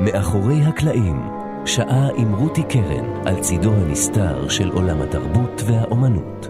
מאחורי הקלעים, שעה עם רותי קרן על צידו הנסתר של עולם התרבות והאומנות.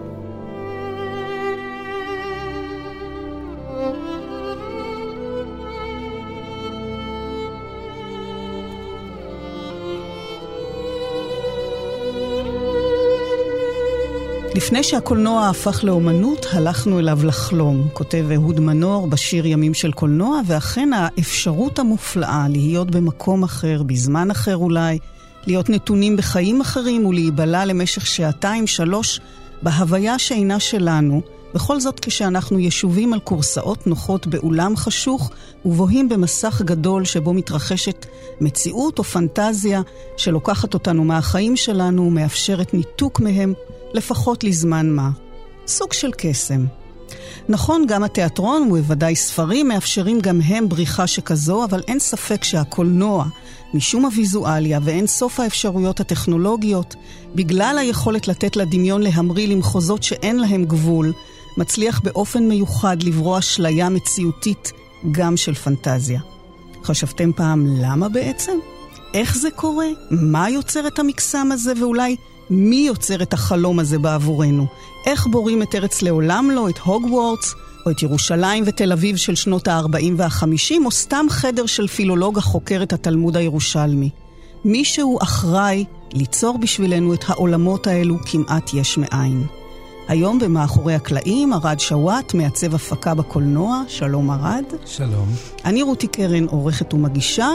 לפני שהקולנוע הפך לאומנות, הלכנו אליו לחלום, כותב אהוד מנור בשיר ימים של קולנוע, ואכן האפשרות המופלאה להיות במקום אחר, בזמן אחר אולי, להיות נתונים בחיים אחרים ולהיבלע למשך שעתיים, שלוש, בהוויה שאינה שלנו, בכל זאת כשאנחנו ישובים על כורסאות נוחות באולם חשוך ובוהים במסך גדול שבו מתרחשת מציאות או פנטזיה שלוקחת אותנו מהחיים שלנו ומאפשרת ניתוק מהם לפחות לזמן מה. סוג של קסם. נכון, גם התיאטרון ובוודאי ספרים מאפשרים גם הם בריחה שכזו, אבל אין ספק שהקולנוע, משום הוויזואליה ואין סוף האפשרויות הטכנולוגיות, בגלל היכולת לתת לדמיון להמריא למחוזות שאין להם גבול, מצליח באופן מיוחד לברוא אשליה מציאותית גם של פנטזיה. חשבתם פעם למה בעצם? איך זה קורה? מה יוצר את המקסם הזה ואולי מי יוצר את החלום הזה בעבורנו? איך בורים את ארץ לעולם לא, את הוגוורטס, או את ירושלים ותל אביב של שנות ה-40 וה-50, או סתם חדר של פילולוג החוקר את התלמוד הירושלמי. מישהו אחראי ליצור בשבילנו את העולמות האלו כמעט יש מאין. היום במאחורי הקלעים, ארד שוואט, מעצב הפקה בקולנוע. שלום ארד. שלום. אני רותי קרן, עורכת ומגישה.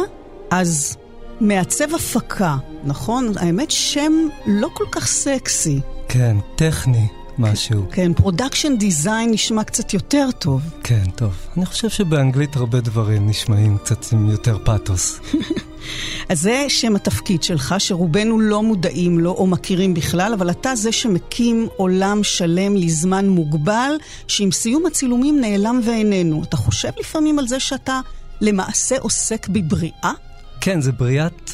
אז מעצב הפקה, נכון? האמת, שם לא כל כך סקסי. כן, טכני משהו. כן, production design נשמע קצת יותר טוב. כן, טוב. אני חושב שבאנגלית הרבה דברים נשמעים קצת עם יותר פאתוס. אז זה שם התפקיד שלך, שרובנו לא מודעים לו או מכירים בכלל, אבל אתה זה שמקים עולם שלם לזמן מוגבל, שעם סיום הצילומים נעלם ואיננו. אתה חושב לפעמים על זה שאתה למעשה עוסק בבריאה? כן, זה בריאת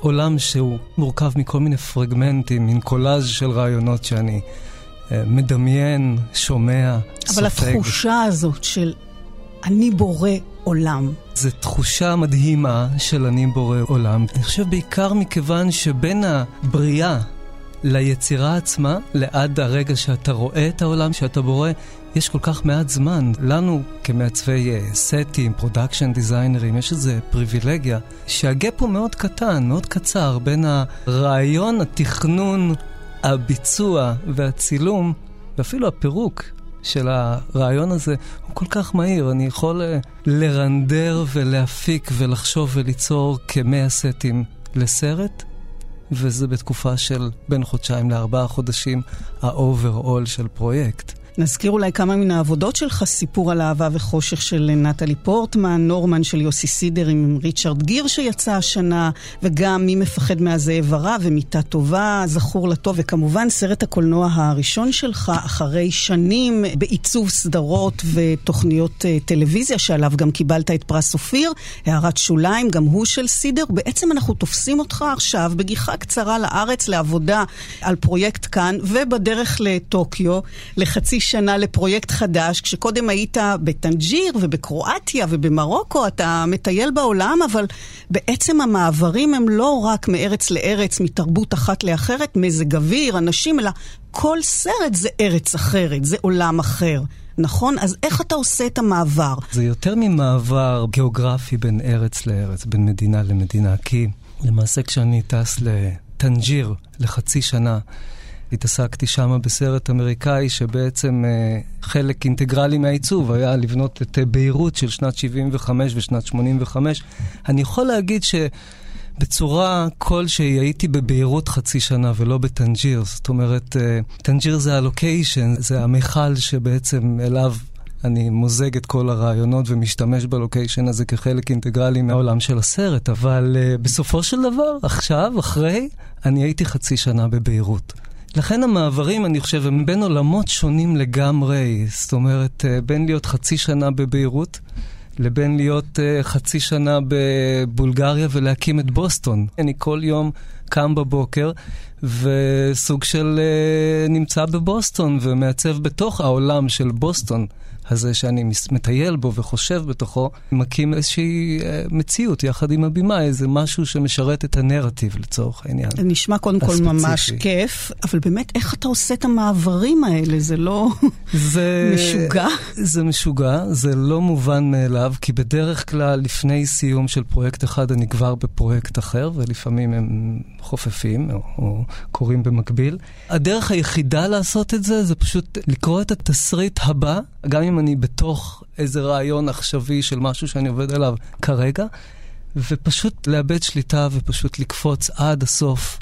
עולם שהוא מורכב מכל מיני פרגמנטים, מין קולאז' של רעיונות שאני אה, מדמיין, שומע, אבל סופג. אבל התחושה הזאת של אני בורא עולם. זו תחושה מדהימה של אני בורא עולם. אני חושב בעיקר מכיוון שבין הבריאה ליצירה עצמה, לעד הרגע שאתה רואה את העולם שאתה בורא, יש כל כך מעט זמן. לנו, כמעצבי אה, סטים, production designer ים, יש איזו פריבילגיה שה gap הוא מאוד קטן, מאוד קצר, בין הרעיון, התכנון, הביצוע והצילום, ואפילו הפירוק של הרעיון הזה הוא כל כך מהיר. אני יכול uh, לרנדר ולהפיק ולחשוב וליצור כמאה סטים לסרט. וזה בתקופה של בין חודשיים לארבעה חודשים, ה-overall של פרויקט. נזכיר אולי כמה מן העבודות שלך, סיפור על אהבה וחושך של נטלי פורטמן, נורמן של יוסי סידר עם ריצ'רד גיר שיצא השנה, וגם מי מפחד מהזאב הרע ומיטה טובה, זכור לטוב, וכמובן סרט הקולנוע הראשון שלך, אחרי שנים בעיצוב סדרות ותוכניות uh, טלוויזיה, שעליו גם קיבלת את פרס אופיר, הערת שוליים, גם הוא של סידר. בעצם אנחנו תופסים אותך עכשיו בגיחה קצרה לארץ לעבודה על פרויקט כאן, ובדרך לטוקיו, לחצי שנה לפרויקט חדש, כשקודם היית בטנג'יר ובקרואטיה ובמרוקו, אתה מטייל בעולם, אבל בעצם המעברים הם לא רק מארץ לארץ, מתרבות אחת לאחרת, מזג אוויר, אנשים, אלא כל סרט זה ארץ אחרת, זה עולם אחר. נכון? אז איך אתה עושה את המעבר? זה יותר ממעבר גיאוגרפי בין ארץ לארץ, בין מדינה למדינה, כי למעשה כשאני טס לטנג'יר לחצי שנה, התעסקתי שם בסרט אמריקאי שבעצם אה, חלק אינטגרלי מהעיצוב היה לבנות את אה, ביירות של שנת 75 ושנת 85. אני יכול להגיד ש... בצורה כלשהי הייתי בביירות חצי שנה ולא בטנג'יר. זאת אומרת, אה, טנג'יר זה ה location, זה המכל שבעצם אליו אני מוזג את כל הרעיונות ומשתמש בלוקיישן הזה כחלק אינטגרלי מהעולם של הסרט, אבל בסופו של דבר, עכשיו, אחרי, אני הייתי חצי שנה בביירות. לכן המעברים, אני חושב, הם בין עולמות שונים לגמרי. זאת אומרת, אה, בין להיות חצי שנה בביירות, לבין להיות uh, חצי שנה בבולגריה ולהקים את בוסטון. אני כל יום קם בבוקר וסוג של uh, נמצא בבוסטון ומעצב בתוך העולם של בוסטון הזה שאני מטייל בו וחושב בתוכו, מקים איזושהי אה, מציאות יחד עם הבמאי, איזה משהו שמשרת את הנרטיב לצורך העניין. זה נשמע קודם כל ממש כיף, אבל באמת, איך אתה עושה את המעברים האלה? זה לא זה, משוגע? זה משוגע, זה לא מובן מאליו, כי בדרך כלל לפני סיום של פרויקט אחד אני כבר בפרויקט אחר, ולפעמים הם חופפים או, או קורים במקביל. הדרך היחידה לעשות את זה, זה פשוט לקרוא את התסריט הבא, גם אם אני בתוך איזה רעיון עכשווי של משהו שאני עובד עליו כרגע, ופשוט לאבד שליטה ופשוט לקפוץ עד הסוף.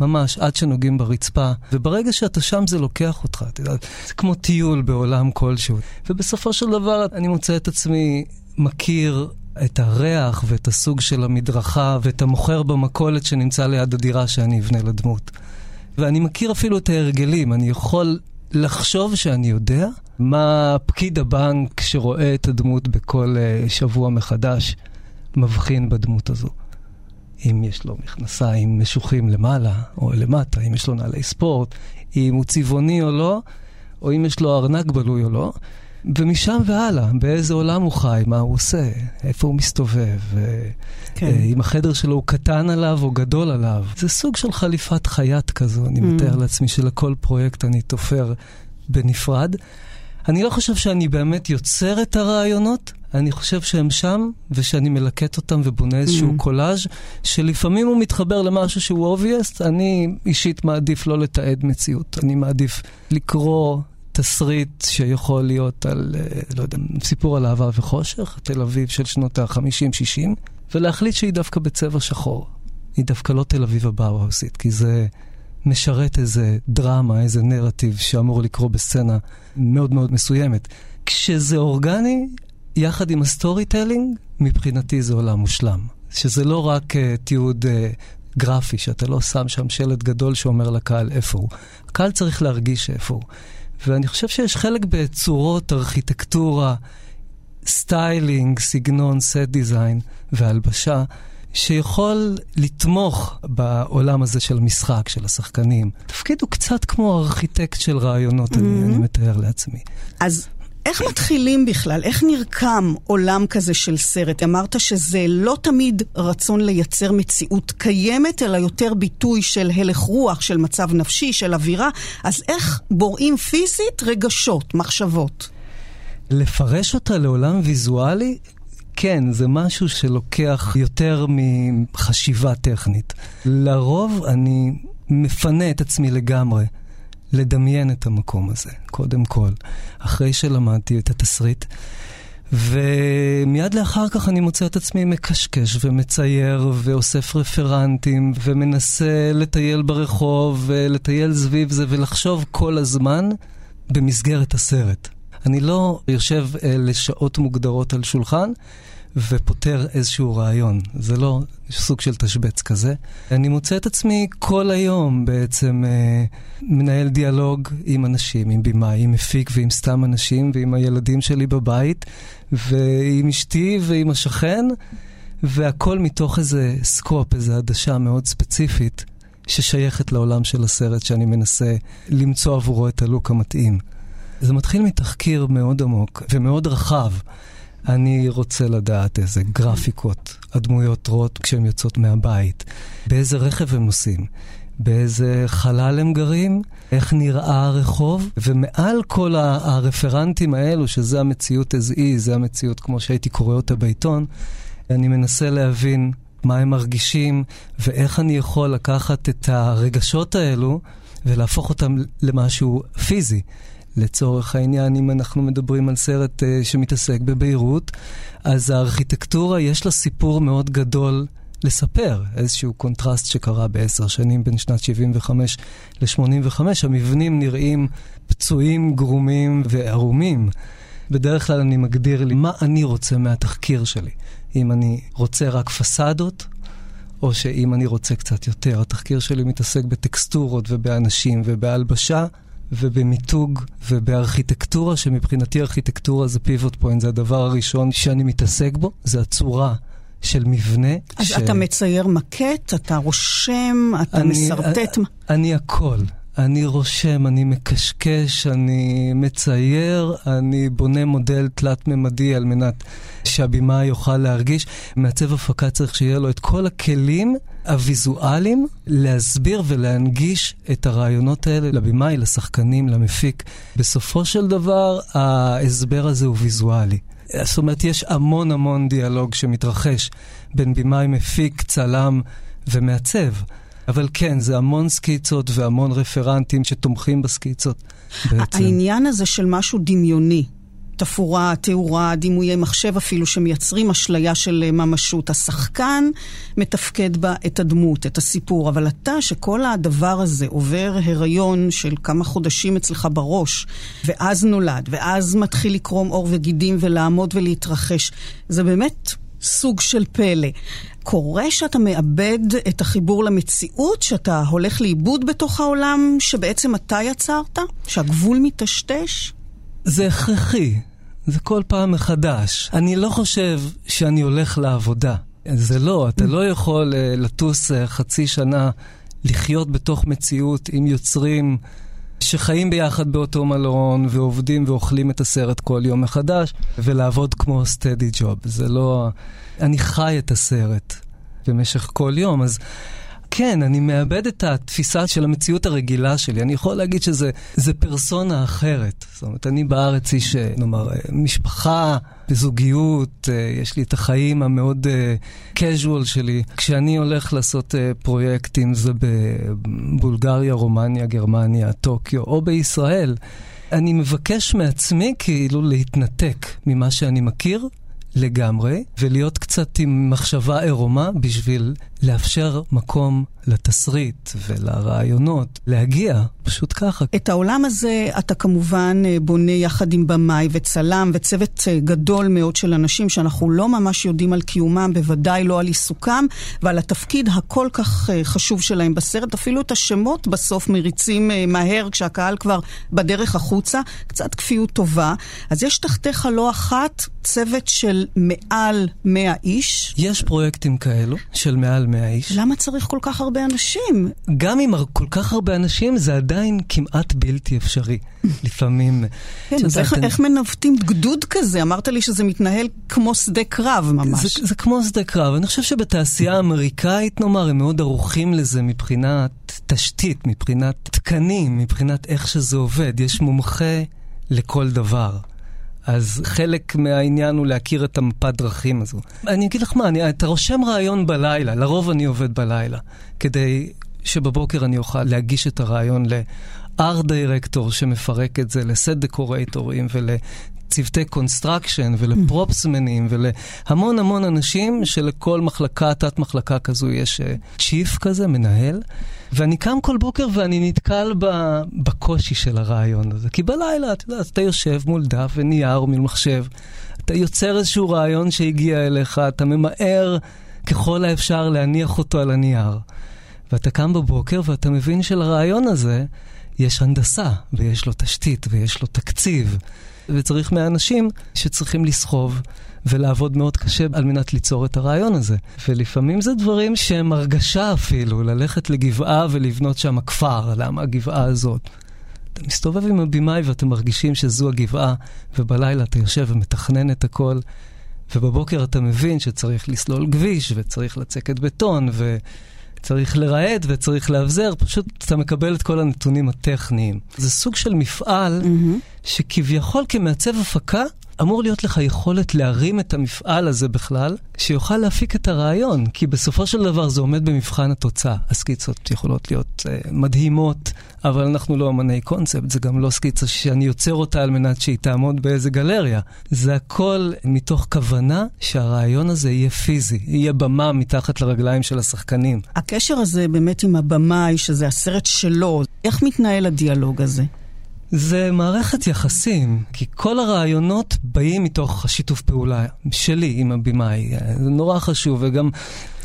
ממש, עד שנוגעים ברצפה. וברגע שאתה שם זה לוקח אותך, אתה יודע, זה כמו טיול בעולם כלשהו. ובסופו של דבר אני מוצא את עצמי מכיר את הריח ואת הסוג של המדרכה ואת המוכר במכולת שנמצא ליד הדירה שאני אבנה לדמות. ואני מכיר אפילו את ההרגלים, אני יכול לחשוב שאני יודע מה פקיד הבנק שרואה את הדמות בכל uh, שבוע מחדש מבחין בדמות הזו. אם יש לו מכנסיים משוחים למעלה או למטה, אם יש לו נעלי ספורט, אם הוא צבעוני או לא, או אם יש לו ארנק בלוי או לא. ומשם והלאה, באיזה עולם הוא חי, מה הוא עושה, איפה הוא מסתובב, כן. אה, אם החדר שלו הוא קטן עליו או גדול עליו. זה סוג של חליפת חייט כזו, אני mm. מתאר לעצמי שלכל פרויקט אני תופר בנפרד. אני לא חושב שאני באמת יוצר את הרעיונות, אני חושב שהם שם, ושאני מלקט אותם ובונה איזשהו mm-hmm. קולאז', שלפעמים הוא מתחבר למשהו שהוא obvious, אני אישית מעדיף לא לתעד מציאות. אני מעדיף לקרוא תסריט שיכול להיות על, אה, לא יודע, סיפור על אהבה וחושך, תל אביב של שנות ה-50-60, ולהחליט שהיא דווקא בצבע שחור. היא דווקא לא תל אביב הבאוהאוסית, כי זה משרת איזה דרמה, איזה נרטיב שאמור לקרות בסצנה מאוד מאוד מסוימת. כשזה אורגני, יחד עם ה storytelling, מבחינתי זה עולם מושלם. שזה לא רק אה, תיעוד אה, גרפי, שאתה לא שם שם שלט גדול שאומר לקהל איפה הוא. הקהל צריך להרגיש איפה הוא. ואני חושב שיש חלק בצורות, ארכיטקטורה, סטיילינג, סגנון, set design והלבשה, שיכול לתמוך בעולם הזה של המשחק, של השחקנים. תפקיד הוא קצת כמו ארכיטקט של רעיונות, אמ-המ. אני, אני מתאר לעצמי. אז איך מתחילים בכלל? איך נרקם עולם כזה של סרט? אמרת שזה לא תמיד רצון לייצר מציאות קיימת, אלא יותר ביטוי של הלך רוח, של מצב נפשי, של אווירה. אז איך בוראים פיזית רגשות, מחשבות? לפרש אותה לעולם ויזואלי? כן, זה משהו שלוקח יותר מחשיבה טכנית. לרוב אני מפנה את עצמי לגמרי. לדמיין את המקום הזה, קודם כל, אחרי שלמדתי את התסריט. ומיד לאחר כך אני מוצא את עצמי מקשקש ומצייר ואוסף רפרנטים ומנסה לטייל ברחוב ולטייל סביב זה ולחשוב כל הזמן במסגרת הסרט. אני לא יושב אה, לשעות מוגדרות על שולחן, ופותר איזשהו רעיון. זה לא סוג של תשבץ כזה. אני מוצא את עצמי כל היום בעצם אה, מנהל דיאלוג עם אנשים, עם במאי, עם מפיק ועם סתם אנשים, ועם הילדים שלי בבית, ועם אשתי ועם השכן, והכל מתוך איזה סקופ, איזו עדשה מאוד ספציפית. ששייכת לעולם של הסרט שאני מנסה למצוא עבורו את הלוק המתאים. זה מתחיל מתחקיר מאוד עמוק ומאוד רחב אני רוצה לדעת איזה גרפיקות הדמויות רואות כשהן יוצאות מהבית, באיזה רכב הם נוסעים, באיזה חלל הם גרים, איך נראה הרחוב, ומעל כל הרפרנטים האלו, שזה המציאות as is, זה המציאות כמו שהייתי קורא אותה בעיתון, אני מנסה להבין מה הם מרגישים ואיך אני יכול לקחת את הרגשות האלו ולהפוך אותם למשהו פיזי. לצורך העניין, אם אנחנו מדברים על סרט אה, שמתעסק בביירות, אז הארכיטקטורה יש לה סיפור מאוד גדול לספר, איזשהו קונטרסט שקרה בעשר שנים בין שנת 75 ל-85. המבנים נראים פצועים, גרומים וערומים. בדרך כלל אני מגדיר לי מה אני רוצה מהתחקיר שלי. אם אני רוצה רק פסדות, או שאם אני רוצה קצת יותר. התחקיר שלי מתעסק בטקסטורות ובאנשים ובהלבשה. ובמיתוג ובארכיטקטורה, שמבחינתי ארכיטקטורה זה פיבוט פוינט, זה הדבר הראשון שאני מתעסק בו, זה הצורה. של מבנה. אז ש... אתה מצייר מקט, אתה רושם, אתה אני, משרטט. אני, אני הכל. אני רושם, אני מקשקש, אני מצייר, אני בונה מודל תלת-ממדי על מנת שהבימה יוכל להרגיש. מעצב הפקה צריך שיהיה לו את כל הכלים הוויזואליים להסביר ולהנגיש את הרעיונות האלה לבמאי, לשחקנים, למפיק. בסופו של דבר, ההסבר הזה הוא ויזואלי. זאת אומרת, יש המון המון דיאלוג שמתרחש בין במאי, מפיק, צלם ומעצב. אבל כן, זה המון סקיצות והמון רפרנטים שתומכים בסקיצות בעצם. העניין הזה של משהו דמיוני, תפאורה, תאורה, דימויי מחשב אפילו, שמייצרים אשליה של אה, ממשות. השחקן מתפקד בה את הדמות, את הסיפור, אבל אתה, שכל הדבר הזה עובר הריון של כמה חודשים אצלך בראש, ואז נולד, ואז מתחיל לקרום עור וגידים ולעמוד ולהתרחש, זה באמת סוג של פלא. קורה שאתה מאבד את החיבור למציאות, שאתה הולך לאיבוד בתוך העולם שבעצם אתה יצרת? שהגבול מטשטש? זה הכרחי, זה כל פעם מחדש. אני לא חושב שאני הולך לעבודה. זה לא, אתה לא יכול uh, לטוס uh, חצי שנה, לחיות בתוך מציאות עם יוצרים שחיים ביחד באותו מלון ועובדים ואוכלים את הסרט כל יום מחדש, ולעבוד כמו סטדי ג'וב. זה לא... אני חי את הסרט במשך כל יום, אז... כן, אני מאבד את התפיסה של המציאות הרגילה שלי. אני יכול להגיד שזה פרסונה אחרת. זאת אומרת, אני בארץ איש, אה, נאמר, אה, משפחה, בזוגיות, אה, יש לי את החיים המאוד casual שלי. כשאני הולך לעשות פרויקטים, זה בבולגריה, רומניה, גרמניה, טוקיו, או בישראל, אני מבקש מעצמי כאילו להתנתק ממה שאני מכיר לגמרי, ולהיות קצת עם מחשבה עירומה בשביל לאפשר מקום לתסריט ולרעיונות להגיע, פשוט ככה. את העולם הזה אתה כמובן אה, בונה יחד עם במאי וצלם וצוות אה, גדול מאוד של אנשים שאנחנו לא ממש יודעים על קיומם, בוודאי לא על עיסוקם ועל התפקיד הכל כך אה, חשוב שלהם בסרט. אפילו את השמות בסוף מריצים מהר כשהקהל כבר בדרך החוצה, קצת כפיות טובה. אז יש תחתיך לא אחת צוות של מעל 100 איש. יש פרויקטים כאלו של מעל 100 איש. למה צריך כל כך הרבה אנשים? גם עם כל כך הרבה אנשים זה עדיין כמעט בלתי אפשרי. לפעמים... כן, אז איך. איך מנווטים גדוד כזה? אמרת לי שזה מתנהל כמו שדה קרב ממש. זה, זה כמו שדה קרב. אני חושב שבתעשייה האמריקאית, נאמר, הם מאוד ערוכים לזה מבחינת תשתית, מבחינת תקנים, מבחינת איך שזה עובד. יש מומחה לכל דבר. אז חלק מהעניין הוא להכיר את המפת דרכים הזו. אני אגיד לך מה, אני, אתה רושם רעיון בלילה, לרוב אני עובד בלילה, כדי שבבוקר אני אוכל להגיש את הרעיון ל art director שמפרק את זה לסט דקורטורים ול... צוותי construction ול props מנים ולהמון המון אנשים שלכל מחלקה, תת-מחלקה כזו יש chief אה, כזה, מנהל. ואני קם כל בוקר ואני נתקל בקושי של הרעיון הזה. כי בלילה, אתה יודע, אתה יושב מול דף ונייר או מול מחשב, אתה יוצר איזשהו רעיון שהגיע אליך, אתה ממהר ככל האפשר להניח אותו על הנייר. ואתה קם בבוקר ואתה מבין שלרעיון הזה יש הנדסה, ויש לו תשתית, ויש לו תקציב. וצריך מהאנשים שצריכים לסחוב ולעבוד מאוד קשה על מנת ליצור את הרעיון הזה. ולפעמים זה דברים שהם הרגשה אפילו, ללכת לגבעה ולבנות שם כפר, למה הגבעה הזאת? אתה מסתובב עם הבמאי ואתם מרגישים שזו הגבעה, ובלילה אתה יושב ומתכנן את הכל, ובבוקר אתה מבין שצריך לסלול כביש, וצריך לצקת בטון, ו... צריך לרהט וצריך לאבזר, פשוט אתה מקבל את כל הנתונים הטכניים. זה סוג של מפעל mm-hmm. שכביכול כמעצב הפקה, אמור להיות לך יכולת להרים את המפעל הזה בכלל, שיוכל להפיק את הרעיון, כי בסופו של דבר זה עומד במבחן התוצאה. הסקיצות יכולות להיות uh, מדהימות, אבל אנחנו לא אמני קונספט, זה גם לא סקיצה שאני יוצר אותה על מנת שהיא תעמוד באיזה גלריה. זה הכל מתוך כוונה שהרעיון הזה יהיה פיזי, יהיה במה מתחת לרגליים של השחקנים. הקשר הזה באמת עם הבמאי, שזה הסרט שלו, איך מתנהל הדיאלוג הזה? זה מערכת יחסים, כי כל הרעיונות באים מתוך השיתוף פעולה שלי עם הבמאי. זה נורא חשוב, וגם...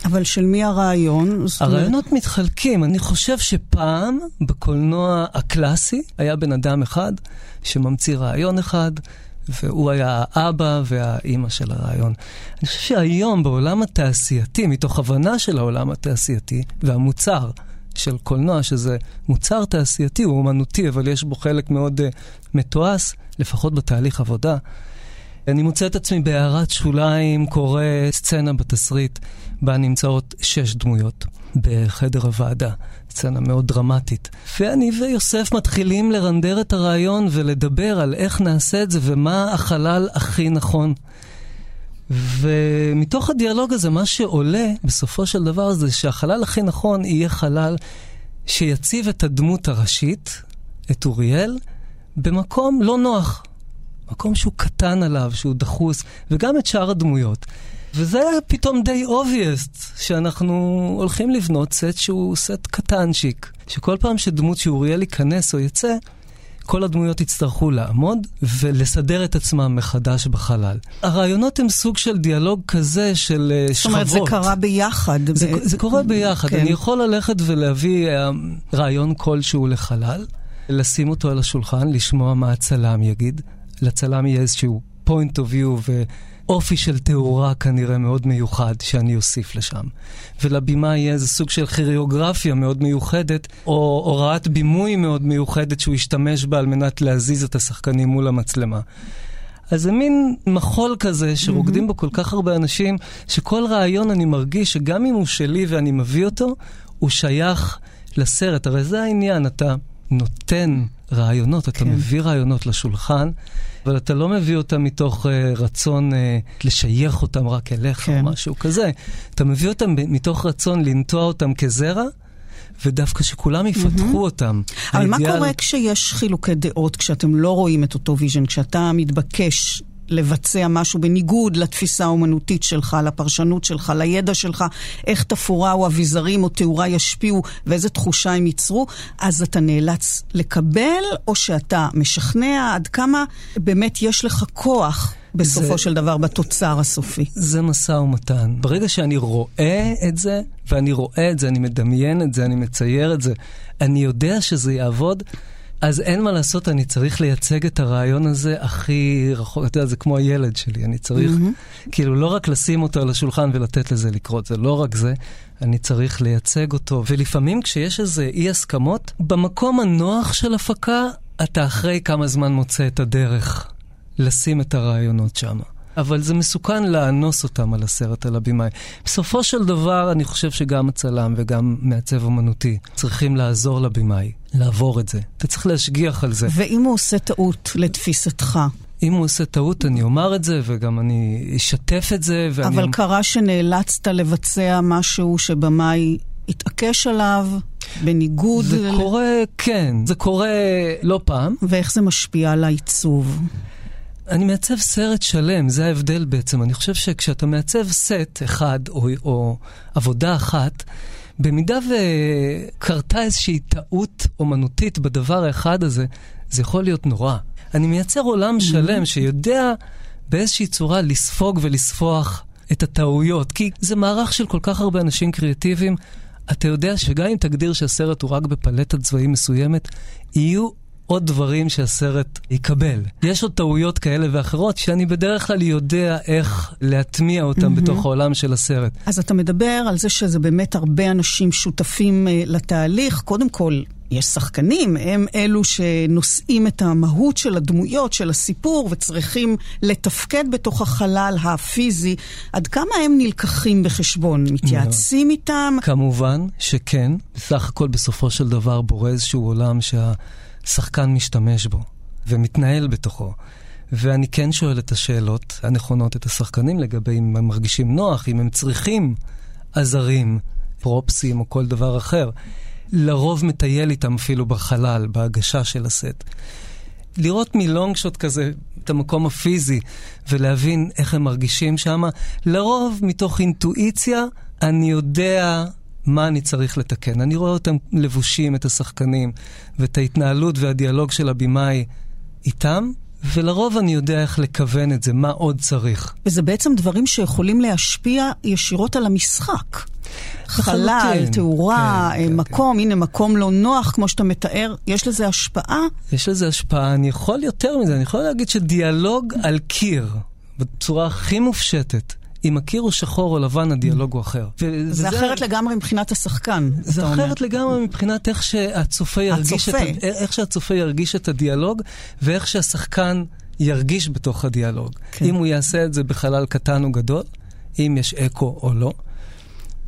אבל של מי הרעיון? הרעיונות מתחלקים. אני חושב שפעם, בקולנוע הקלאסי, היה בן אדם אחד שממציא רעיון אחד, והוא היה האבא והאימא של הרעיון. אני חושב שהיום בעולם התעשייתי, מתוך הבנה של העולם התעשייתי והמוצר, של קולנוע, שזה מוצר תעשייתי, הוא אומנותי, אבל יש בו חלק מאוד uh, מתועש, לפחות בתהליך עבודה. אני מוצא את עצמי בהערת שוליים, קורא סצנה בתסריט, בה נמצאות שש דמויות בחדר הוועדה. סצנה מאוד דרמטית. ואני ויוסף מתחילים לרנדר את הרעיון ולדבר על איך נעשה את זה ומה החלל הכי נכון. ומתוך הדיאלוג הזה, מה שעולה בסופו של דבר זה שהחלל הכי נכון יהיה חלל שיציב את הדמות הראשית, את אוריאל, במקום לא נוח. מקום שהוא קטן עליו, שהוא דחוס, וגם את שאר הדמויות. וזה פתאום די obvious, שאנחנו הולכים לבנות סט שהוא סט קטנצ'יק, שכל פעם שדמות שאוריאל ייכנס או יצא, כל הדמויות יצטרכו לעמוד ולסדר את עצמם מחדש בחלל. הרעיונות הם סוג של דיאלוג כזה של שכבות. זאת אומרת, זה קרה ביחד. זה, ב... זה קורה ביחד. כן. אני יכול ללכת ולהביא uh, רעיון כלשהו לחלל, לשים אותו על השולחן, לשמוע מה הצלם יגיד. לצלם יהיה איזשהו point of view אופי של תאורה כנראה מאוד מיוחד שאני אוסיף לשם. ולבימה יהיה איזה סוג של כיריאוגרפיה מאוד מיוחדת, או הוראת בימוי מאוד מיוחדת שהוא ישתמש בה על מנת להזיז את השחקנים מול המצלמה. אז זה מין מחול כזה שרוקדים mm-hmm. בו כל כך הרבה אנשים, שכל רעיון אני מרגיש שגם אם הוא שלי ואני מביא אותו, הוא שייך לסרט. הרי זה העניין, אתה נותן רעיונות, אתה כן. מביא רעיונות לשולחן. אבל אתה לא מביא אותם מתוך אה, רצון אה, לשייך אותם רק אליך כן. או משהו כזה. אתה מביא אותם מתוך רצון לנטוע אותם כזרע. ודווקא שכולם יפתחו mm-hmm. אותם. אבל האידיאל... מה קורה כשיש חילוקי דעות, כשאתם לא רואים את אותו vision, כשאתה מתבקש לבצע משהו בניגוד לתפיסה האומנותית שלך, לפרשנות שלך, לידע שלך, איך תפאורה או אביזרים או תאורה ישפיעו ואיזה תחושה הם ייצרו, אז אתה נאלץ לקבל, או שאתה משכנע עד כמה באמת יש לך כוח בסופו זה, של דבר בתוצר הסופי. זה משא ומתן. ברגע שאני רואה את זה, ואני רואה את זה, אני מדמיין את זה, אני מצייר את זה, אני יודע שזה יעבוד, אז אין מה לעשות, אני צריך לייצג את הרעיון הזה הכי רחוק, אתה יודע, זה כמו הילד שלי, אני צריך, mm-hmm. כאילו, לא רק לשים אותו על השולחן ולתת לזה לקרות, זה לא רק זה, אני צריך לייצג אותו. ולפעמים כשיש איזה אי הסכמות, במקום הנוח של הפקה, אתה אחרי כמה זמן מוצא את הדרך לשים את הרעיונות שם. אבל זה מסוכן לאנוס אותם על הסרט, על הבמאי. בסופו של דבר, אני חושב שגם הצלם וגם מעצב אומנותי צריכים לעזור לבמאי, לעבור את זה. אתה צריך להשגיח על זה. ואם הוא עושה טעות, לתפיסתך? אם הוא עושה טעות, אני אומר את זה, וגם אני אשתף את זה. ואני... אבל קרה שנאלצת לבצע משהו שבמאי התעקש עליו, בניגוד... זה ל... קורה, כן, זה קורה לא פעם. ואיך זה משפיע על העיצוב? אני מעצב סרט שלם, זה ההבדל בעצם. אני חושב שכשאתה מעצב סט אחד או, או עבודה אחת, במידה וקרתה איזושהי טעות אומנותית בדבר האחד הזה, זה יכול להיות נורא. אני מייצר עולם mm-hmm. שלם שיודע באיזושהי צורה לספוג ולספוח את הטעויות, כי זה מערך של כל כך הרבה אנשים קריאטיביים. אתה יודע שגם אם תגדיר שהסרט הוא רק בפלטת צבעים מסוימת, יהיו עוד דברים שהסרט יקבל. יש עוד טעויות כאלה ואחרות שאני בדרך כלל יודע איך להטמיע אותם mm-hmm. בתוך העולם של הסרט. אז אתה מדבר על זה שזה באמת הרבה אנשים שותפים uh, לתהליך. קודם כל, יש שחקנים, הם אלו שנושאים את המהות של הדמויות, של הסיפור, וצריכים לתפקד בתוך החלל הפיזי. עד כמה הם נלקחים בחשבון? מתייעצים. איתם? כמובן שכן. בסך הכל בסופו של דבר בורא איזשהו עולם שה... שחקן משתמש בו ומתנהל בתוכו. ואני כן שואל את השאלות הנכונות את השחקנים לגבי אם הם מרגישים נוח, אם הם צריכים עזרים, פרופסים או כל דבר אחר. לרוב מטייל איתם אפילו בחלל, בהגשה של הסט. לראות מלונג שוט כזה את המקום הפיזי ולהבין איך הם מרגישים שם, לרוב מתוך אינטואיציה אני יודע מה אני צריך לתקן. אני רואה אותם לבושים, את השחקנים, ואת ההתנהלות והדיאלוג של הבמאי איתם, ולרוב אני יודע איך לכוון את זה, מה עוד צריך. וזה בעצם דברים שיכולים להשפיע ישירות על המשחק. חלל, תאורה, כן, כן, מקום, כן. הנה מקום לא נוח, כמו שאתה מתאר, יש לזה השפעה? יש לזה השפעה, אני יכול יותר מזה, אני יכול להגיד שדיאלוג על קיר, בצורה הכי מופשטת, אם הקיר הוא שחור או לבן, הדיאלוג הוא אחר. ו- זה אחרת לגמרי מבחינת השחקן, זה אחרת לגמרי מבחינת איך שהצופה ירגיש, הצופה. את, איך שהצופה ירגיש את הדיאלוג, ואיך שהשחקן ירגיש בתוך הדיאלוג. כן. אם הוא יעשה את זה בחלל קטן או גדול, אם יש אקו או לא,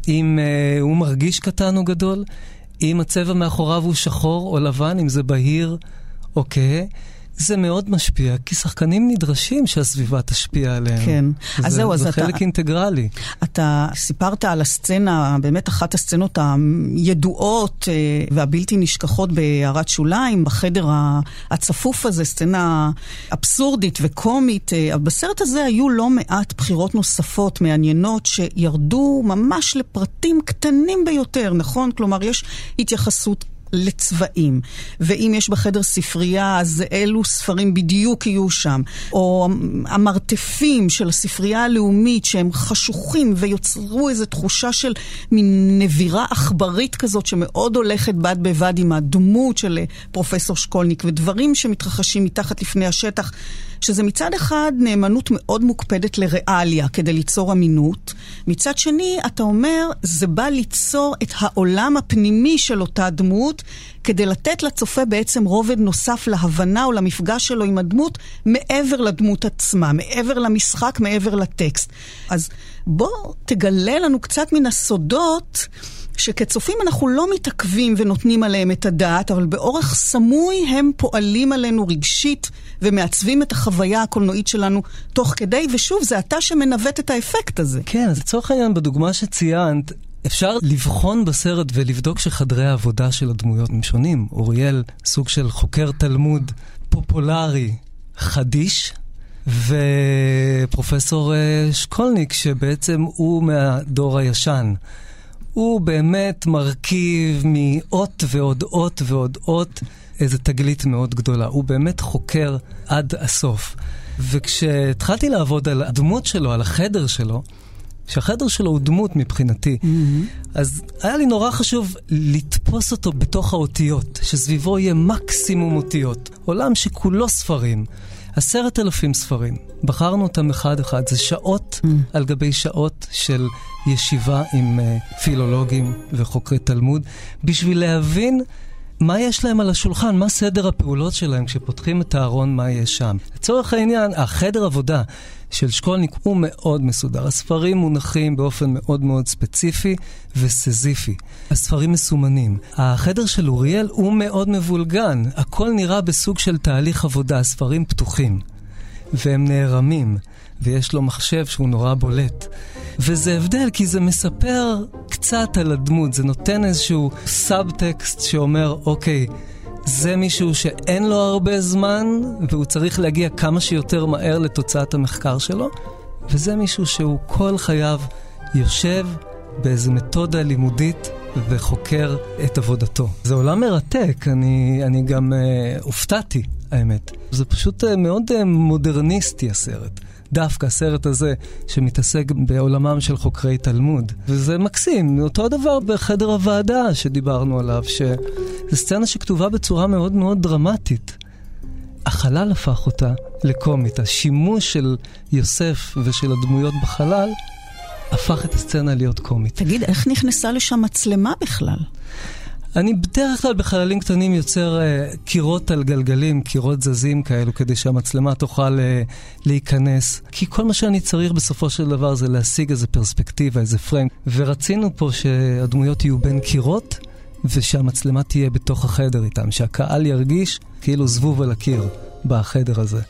אם uh, הוא מרגיש קטן או גדול, אם הצבע מאחוריו הוא שחור או לבן, אם זה בהיר או כהה. זה מאוד משפיע, כי שחקנים נדרשים שהסביבה תשפיע עליהם. כן. זה, אז זהו, אז אתה... זה חלק אינטגרלי. אתה סיפרת על הסצנה, באמת אחת הסצנות הידועות אה, והבלתי נשכחות בהערת שוליים, בחדר הצפוף הזה, סצנה אבסורדית וקומית. אה, בסרט הזה היו לא מעט בחירות נוספות מעניינות שירדו ממש לפרטים קטנים ביותר, נכון? כלומר, יש התייחסות לצבעים. ואם יש בחדר ספרייה, אז אילו ספרים בדיוק יהיו שם. או המרתפים של הספרייה הלאומית, שהם חשוכים ויוצרו איזו תחושה של מין נבירה עכברית כזאת, שמאוד הולכת בד בבד עם הדמות של פרופסור שקולניק, ודברים שמתרחשים מתחת לפני השטח. שזה מצד אחד נאמנות מאוד מוקפדת לריאליה כדי ליצור אמינות, מצד שני, אתה אומר, זה בא ליצור את העולם הפנימי של אותה דמות, כדי לתת לצופה בעצם רובד נוסף להבנה או למפגש שלו עם הדמות, מעבר לדמות עצמה, מעבר למשחק, מעבר לטקסט. אז בוא תגלה לנו קצת מן הסודות. שכצופים אנחנו לא מתעכבים ונותנים עליהם את הדעת, אבל באורח סמוי הם פועלים עלינו רגשית ומעצבים את החוויה הקולנועית שלנו תוך כדי, ושוב, זה אתה שמנווט את האפקט הזה. כן, אז לצורך העניין, בדוגמה שציינת, אפשר לבחון בסרט ולבדוק שחדרי העבודה של הדמויות הם שונים. אוריאל, סוג של חוקר תלמוד פופולרי, חדיש, ופרופסור אה, שקולניק, שבעצם הוא מהדור הישן. הוא באמת מרכיב מאות ועוד אות ועוד אות איזה תגלית מאוד גדולה. הוא באמת חוקר עד הסוף. וכשהתחלתי לעבוד על הדמות שלו, על החדר שלו, שהחדר שלו הוא דמות מבחינתי, mm-hmm. אז היה לי נורא חשוב לתפוס אותו בתוך האותיות, שסביבו יהיה מקסימום אותיות. עולם שכולו ספרים. עשרת אלפים ספרים. בחרנו אותם אחד-אחד. זה שעות mm. על גבי שעות של ישיבה עם uh, פילולוגים וחוקרי תלמוד, בשביל להבין מה יש להם על השולחן, מה סדר הפעולות שלהם כשפותחים את הארון, מה יש שם. לצורך העניין, החדר עבודה של שקולניק הוא מאוד מסודר. הספרים מונחים באופן מאוד מאוד ספציפי וסזיפי. הספרים מסומנים. החדר של אוריאל הוא מאוד מבולגן. הכל נראה בסוג של תהליך עבודה. הספרים פתוחים, והם נערמים, ויש לו מחשב שהוא נורא בולט. וזה הבדל, כי זה מספר קצת על הדמות, זה נותן איזשהו סאבטקסט שאומר, אוקיי, זה מישהו שאין לו הרבה זמן, והוא צריך להגיע כמה שיותר מהר לתוצאת המחקר שלו, וזה מישהו שהוא כל חייו יושב באיזו מתודה לימודית וחוקר את עבודתו. זה עולם מרתק, אני, אני גם אה, הופתעתי, האמת. זה פשוט אה, מאוד אה, מודרניסטי הסרט. דווקא הסרט הזה, שמתעסק בעולמם של חוקרי תלמוד. וזה מקסים, אותו דבר בחדר הוועדה שדיברנו עליו, שזו סצנה שכתובה בצורה מאוד מאוד דרמטית. החלל הפך אותה לקומית. השימוש של יוסף ושל הדמויות בחלל הפך את הסצנה להיות קומית. תגיד, איך נכנסה לשם מצלמה בכלל? אני בדרך כלל בחללים קטנים יוצר uh, קירות על גלגלים, קירות זזים כאלו, כדי שהמצלמה תוכל uh, להיכנס. כי כל מה שאני צריך בסופו של דבר זה להשיג איזה פרספקטיבה, איזה פריים. ורצינו פה שהדמויות יהיו בין קירות, ושהמצלמה תהיה בתוך החדר איתם, שהקהל ירגיש כאילו זבוב על הקיר בחדר הזה.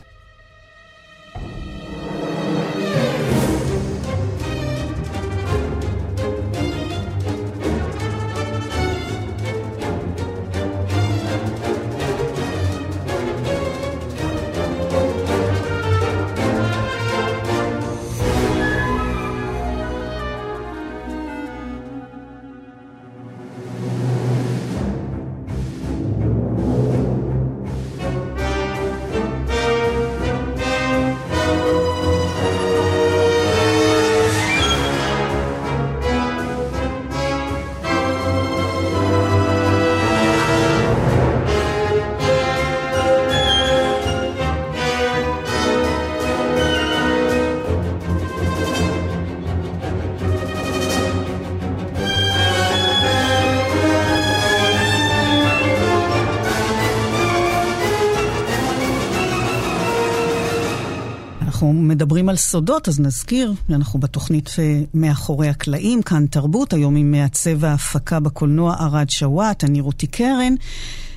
על סודות, אז נזכיר, אנחנו בתוכנית אה, מאחורי הקלעים, כאן תרבות, היום עם מעצב ההפקה בקולנוע ערד שוואט, אני רותי קרן.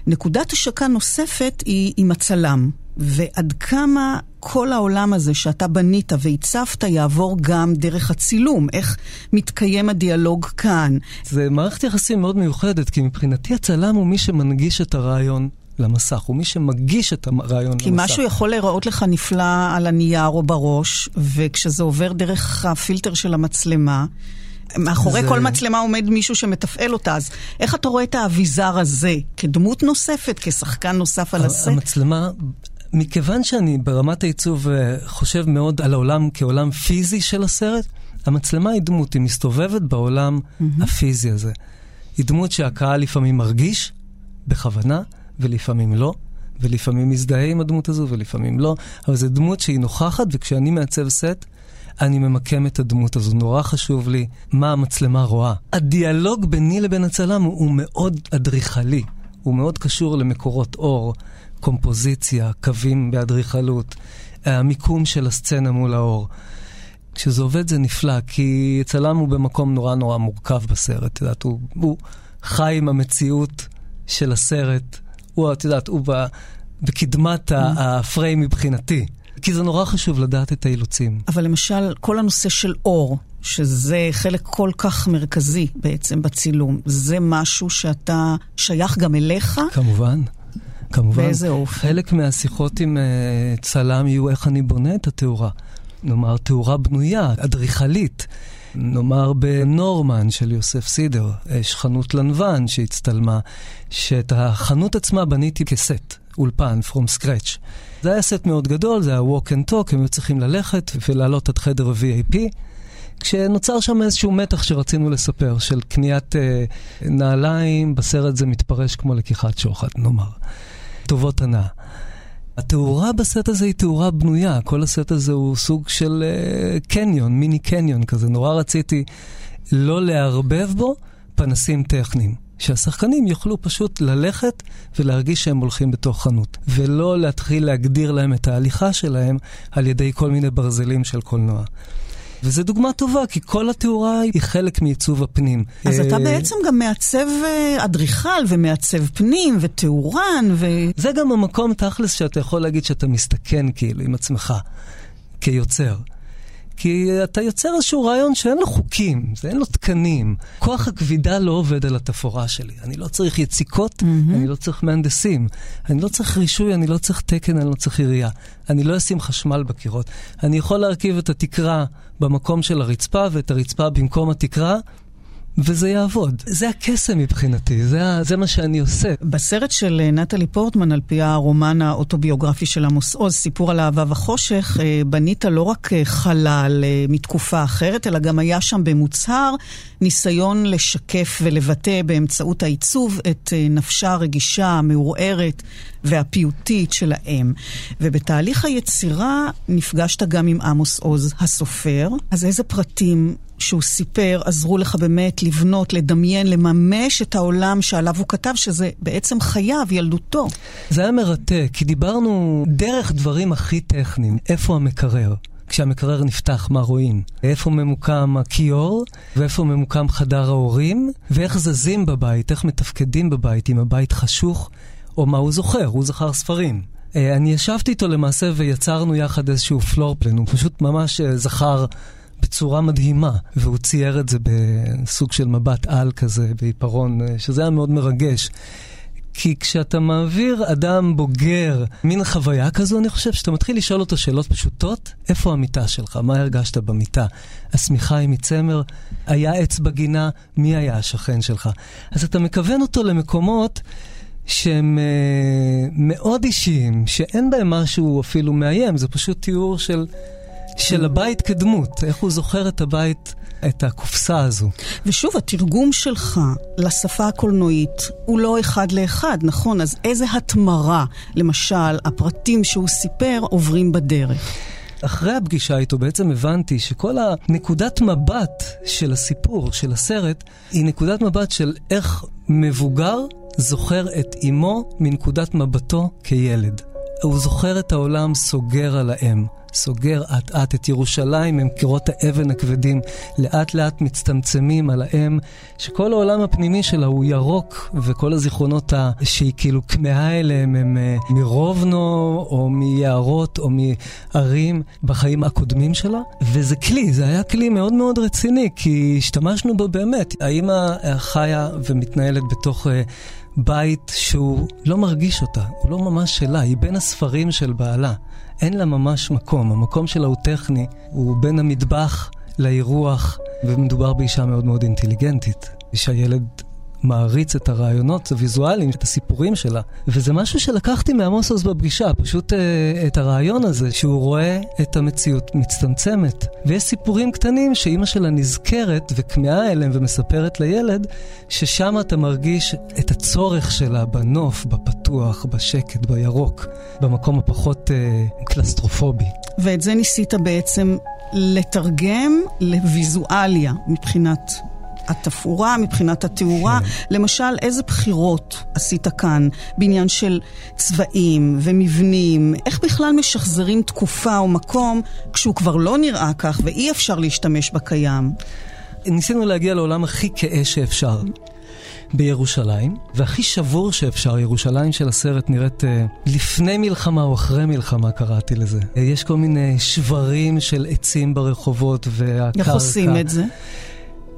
נקודת השקה נוספת היא עם הצלם, ועד כמה כל העולם הזה שאתה בנית והצפת יעבור גם דרך הצילום, איך מתקיים הדיאלוג כאן. זה מערכת יחסים מאוד מיוחדת, כי מבחינתי הצלם הוא מי שמנגיש את הרעיון למסך, הוא מי שמגיש את הרעיון כי למסך. משהו יכול להיראות לך נפלא על הנייר או בראש, וכשזה עובר דרך הפילטר של המצלמה, מאחורי זה- כל מצלמה עומד מישהו שמתפעל אותה, אז איך אתה רואה את האביזר הזה כדמות נוספת, כשחקן נוסף על הסט? המצלמה, מכיוון שאני ברמת העיצוב אה, חושב מאוד על העולם כעולם פיזי של הסרט, המצלמה היא דמות, היא מסתובבת בעולם הפיזי הזה. היא דמות שהקהל לפעמים מרגיש, בכוונה, ולפעמים לא. ולפעמים מזדהה עם הדמות הזו ולפעמים לא, אבל זו דמות שהיא נוכחת, וכשאני מעצב סט, אני ממקם את הדמות הזו. נורא חשוב לי מה המצלמה רואה. הדיאלוג ביני לבין הצלם הוא, הוא מאוד אדריכלי, הוא מאוד קשור למקורות אור, קומפוזיציה, קווים באדריכלות, המיקום של הסצנה מול האור. כשזה עובד זה נפלא, כי צלם הוא במקום נורא נורא מורכב בסרט, את יודעת, הוא, הוא חי עם המציאות של הסרט, הוא, את יודעת, הוא בקדמת ה- הפריים מבחינתי. כי זה נורא חשוב לדעת את האילוצים. אבל למשל, כל הנושא של אור, שזה חלק כל כך מרכזי בעצם בצילום, זה משהו שאתה שייך גם אליך? כמובן, כמובן. באיזה אופן? חלק מהשיחות עם uh, צלם יהיו איך אני בונה את התאורה. נאמר, תאורה בנויה, אדריכלית. נאמר בנורמן של יוסף סידר, יש חנות לנוון שהצטלמה, שאת החנות עצמה בניתי כסט, אולפן, from scratch. זה היה סט מאוד גדול, זה היה walk and talk, הם היו צריכים ללכת ולעלות עד חדר ה-VIP. כשנוצר שם איזשהו מתח שרצינו לספר, של קניית אה, נעליים, בסרט זה מתפרש כמו לקיחת שוחד, נאמר. טובות הנאה. התאורה בסט הזה היא תאורה בנויה, כל הסט הזה הוא סוג של אה, קניון, מיני קניון כזה. נורא רציתי לא לערבב בו פנסים טכניים. שהשחקנים יוכלו פשוט ללכת ולהרגיש שהם הולכים בתוך חנות, ולא להתחיל להגדיר להם את ההליכה שלהם על ידי כל מיני ברזלים של קולנוע. וזו דוגמה טובה, כי כל התאורה היא חלק מעיצוב הפנים. אז אתה אה, בעצם גם מעצב אה, אדריכל ומעצב פנים ותאורן ו... זה גם המקום תכלס שאתה יכול להגיד שאתה מסתכן כאילו עם עצמך, כיוצר. כי אתה יוצר איזשהו רעיון שאין לו חוקים, זה אין לו תקנים. כוח הכבידה לא עובד על התפאורה שלי. אני לא צריך יציקות, mm-hmm. אני לא צריך מהנדסים, אני לא צריך רישוי, אני לא צריך תקן, אני לא צריך עירייה. אני לא אשים חשמל בקירות. אני יכול להרכיב את התקרה במקום של הרצפה ואת הרצפה במקום התקרה, וזה יעבוד. זה הקסם מבחינתי, זה, זה מה שאני עושה. בסרט של אה, נטלי פורטמן, על פי הרומן האוטוביוגרפי של עמוס עוז, סיפור על אהבה וחושך, אה, בנית לא רק אה, חלל מתקופה אחרת, אלא גם היה שם במוצהר ניסיון לשקף ולבטא באמצעות העיצוב את אה, נפשה הרגישה, המעורערת והפיוטית של האם. ובתהליך היצירה נפגשת גם עם עמוס עוז הסופר, אז איזה פרטים שהוא סיפר עזרו לך באמת לבנות, לדמיין, לממש את העולם שעליו הוא כתב, שזה בעצם חייו, ילדותו. זה היה מרתק, כי דיברנו דרך דברים הכי טכניים. איפה המקרר? כשהמקרר נפתח, מה רואים? איפה ממוקם הכיור, ואיפה ממוקם חדר ההורים, ואיך זזים בבית, איך מתפקדים בבית, אם הבית חשוך, או מה הוא זוכר, הוא זכר ספרים. אה, אני ישבתי איתו למעשה ויצרנו יחד איזשהו פלור פלן, הוא פשוט ממש אה, זכר בצורה מדהימה, והוא צייר את זה בסוג של מבט על כזה, בעיפרון, אה, שזה היה מאוד מרגש. כי כשאתה מעביר אדם בוגר מין חוויה כזו, אני חושב שאתה מתחיל לשאול אותו שאלות פשוטות, איפה המיטה שלך? מה הרגשת במיטה? השמיכה היא מצמר? היה עץ בגינה? מי היה השכן שלך? אז אתה מכוון אותו למקומות שהם אה, מאוד אישיים, שאין בהם משהו אפילו מאיים, זה פשוט תיאור של, של הבית כדמות, איך הוא זוכר את הבית, את הקופסה הזו. ושוב, התרגום שלך לשפה הקולנועית הוא לא אחד לאחד, נכון? אז איזה התמרה, למשל, הפרטים שהוא סיפר עוברים בדרך? אחרי הפגישה איתו בעצם הבנתי שכל הנקודת מבט של הסיפור, של הסרט, היא נקודת מבט של איך מבוגר זוכר את אמו מנקודת מבטו כילד. הוא זוכר את העולם סוגר על האם. סוגר אט-אט את ירושלים, הם קירות האבן הכבדים, לאט-לאט מצטמצמים על האם, שכל העולם הפנימי שלה הוא ירוק, וכל הזיכרונות. שהיא כאילו כמהה אליהם הם uh, מרובנו, או מיערות, או מערים בחיים הקודמים שלה. וזה כלי, זה היה כלי מאוד מאוד רציני, כי השתמשנו בו באמת. האמא חיה ומתנהלת בתוך... בית שהוא לא מרגיש אותה, הוא לא ממש שלה, היא בין הספרים של בעלה. אין לה ממש מקום, המקום שלה הוא טכני, הוא בין המטבח לאירוח, ומדובר באישה מאוד מאוד אינטליגנטית. שהילד מעריץ את הרעיונות הוויזואליים, את הסיפורים שלה. וזה משהו שלקחתי מעמוס עוז בפגישה, פשוט uh, את הרעיון הזה, שהוא רואה את המציאות מצטמצמת. ויש סיפורים קטנים שאימא שלה נזכרת וכמהה אליהם ומספרת לילד, ששם אתה מרגיש את הצורך שלה בנוף, בפתוח, בשקט, בירוק, במקום הפחות uh, קלסטרופובי. ואת זה ניסית בעצם לתרגם לוויזואליה מבחינת התפאורה, מבחינת התאורה. כן. למשל, איזה בחירות עשית כאן בעניין של צבעים ומבנים? איך בכלל משחזרים תקופה או מקום כשהוא כבר לא נראה כך ואי אפשר להשתמש בקיים? ניסינו להגיע לעולם הכי כהה שאפשר. בירושלים, והכי שבור שאפשר, ירושלים של הסרט נראית אה, לפני מלחמה או אחרי מלחמה, קראתי לזה. אה, יש כל מיני שברים של עצים ברחובות והקרקע. איך עושים את זה?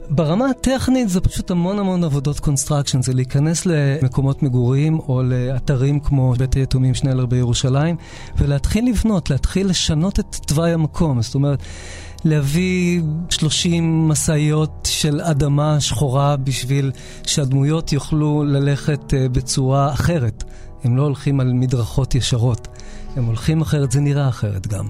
ברמה הטכנית זה פשוט המון המון עבודות construction, זה להיכנס למקומות מגורים או לאתרים כמו בית היתומים שנלר בירושלים ולהתחיל לבנות, להתחיל לשנות את תוואי המקום. זאת אומרת, להביא 30 משאיות של אדמה שחורה בשביל שהדמויות יוכלו ללכת אה, בצורה אחרת. הם לא הולכים על מדרכות ישרות, הם הולכים אחרת, זה נראה אחרת גם.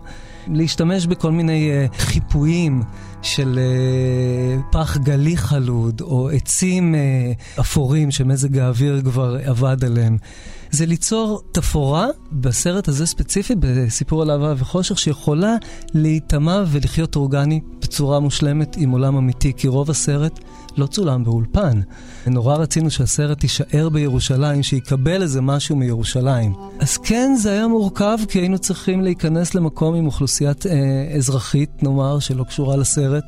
להשתמש בכל מיני uh, חיפויים של uh, פח גלי חלוד, או עצים uh, אפורים שמזג האוויר כבר עבד עליהם. זה ליצור תפאורה בסרט הזה ספציפי, בסיפור על אהבה וחושך, שיכולה להיטמע ולחיות אורגני בצורה מושלמת עם עולם אמיתי, כי רוב הסרט לא צולם באולפן. נורא רצינו שהסרט יישאר בירושלים, שיקבל איזה משהו מירושלים. אז כן, זה היה מורכב, כי היינו צריכים להיכנס למקום עם אוכלוסיית אה, אזרחית, נאמר, שלא קשורה לסרט.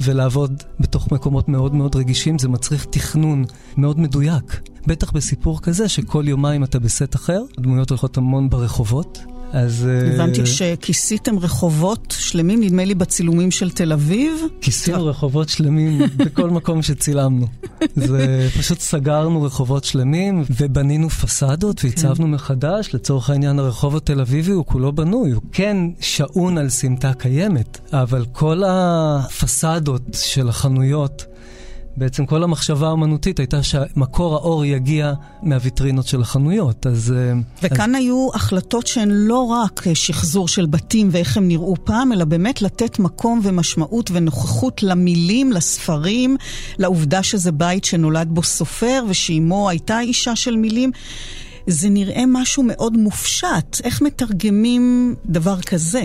ולעבוד בתוך מקומות מאוד מאוד רגישים, זה מצריך תכנון מאוד מדויק. בטח בסיפור כזה, שכל יומיים אתה בסט אחר, הדמויות הולכות המון ברחובות, אז... אה, הבנתי שכיסיתם רחובות שלמים, נדמה לי בצילומים של תל אביב. כיסינו רחובות שלמים בכל מקום שצילמנו. זה פשוט סגרנו רחובות שלמים ובנינו פסדות והצבנו כן. מחדש. לצורך העניין הרחוב התל אביבי הוא כולו בנוי, הוא כן שעון על סמטה קיימת, אבל כל הפסדות של החנויות... בעצם כל המחשבה האמנותית הייתה שמקור האור יגיע מהוויטרינות של החנויות, אז... אה, וכאן אז... היו החלטות שהן לא רק שחזור של בתים ואיך הם נראו פעם, אלא באמת לתת מקום ומשמעות ונוכחות למילים, לספרים, לעובדה שזה בית שנולד בו סופר ושאימו הייתה אישה של מילים. זה נראה משהו מאוד מופשט. איך מתרגמים דבר כזה?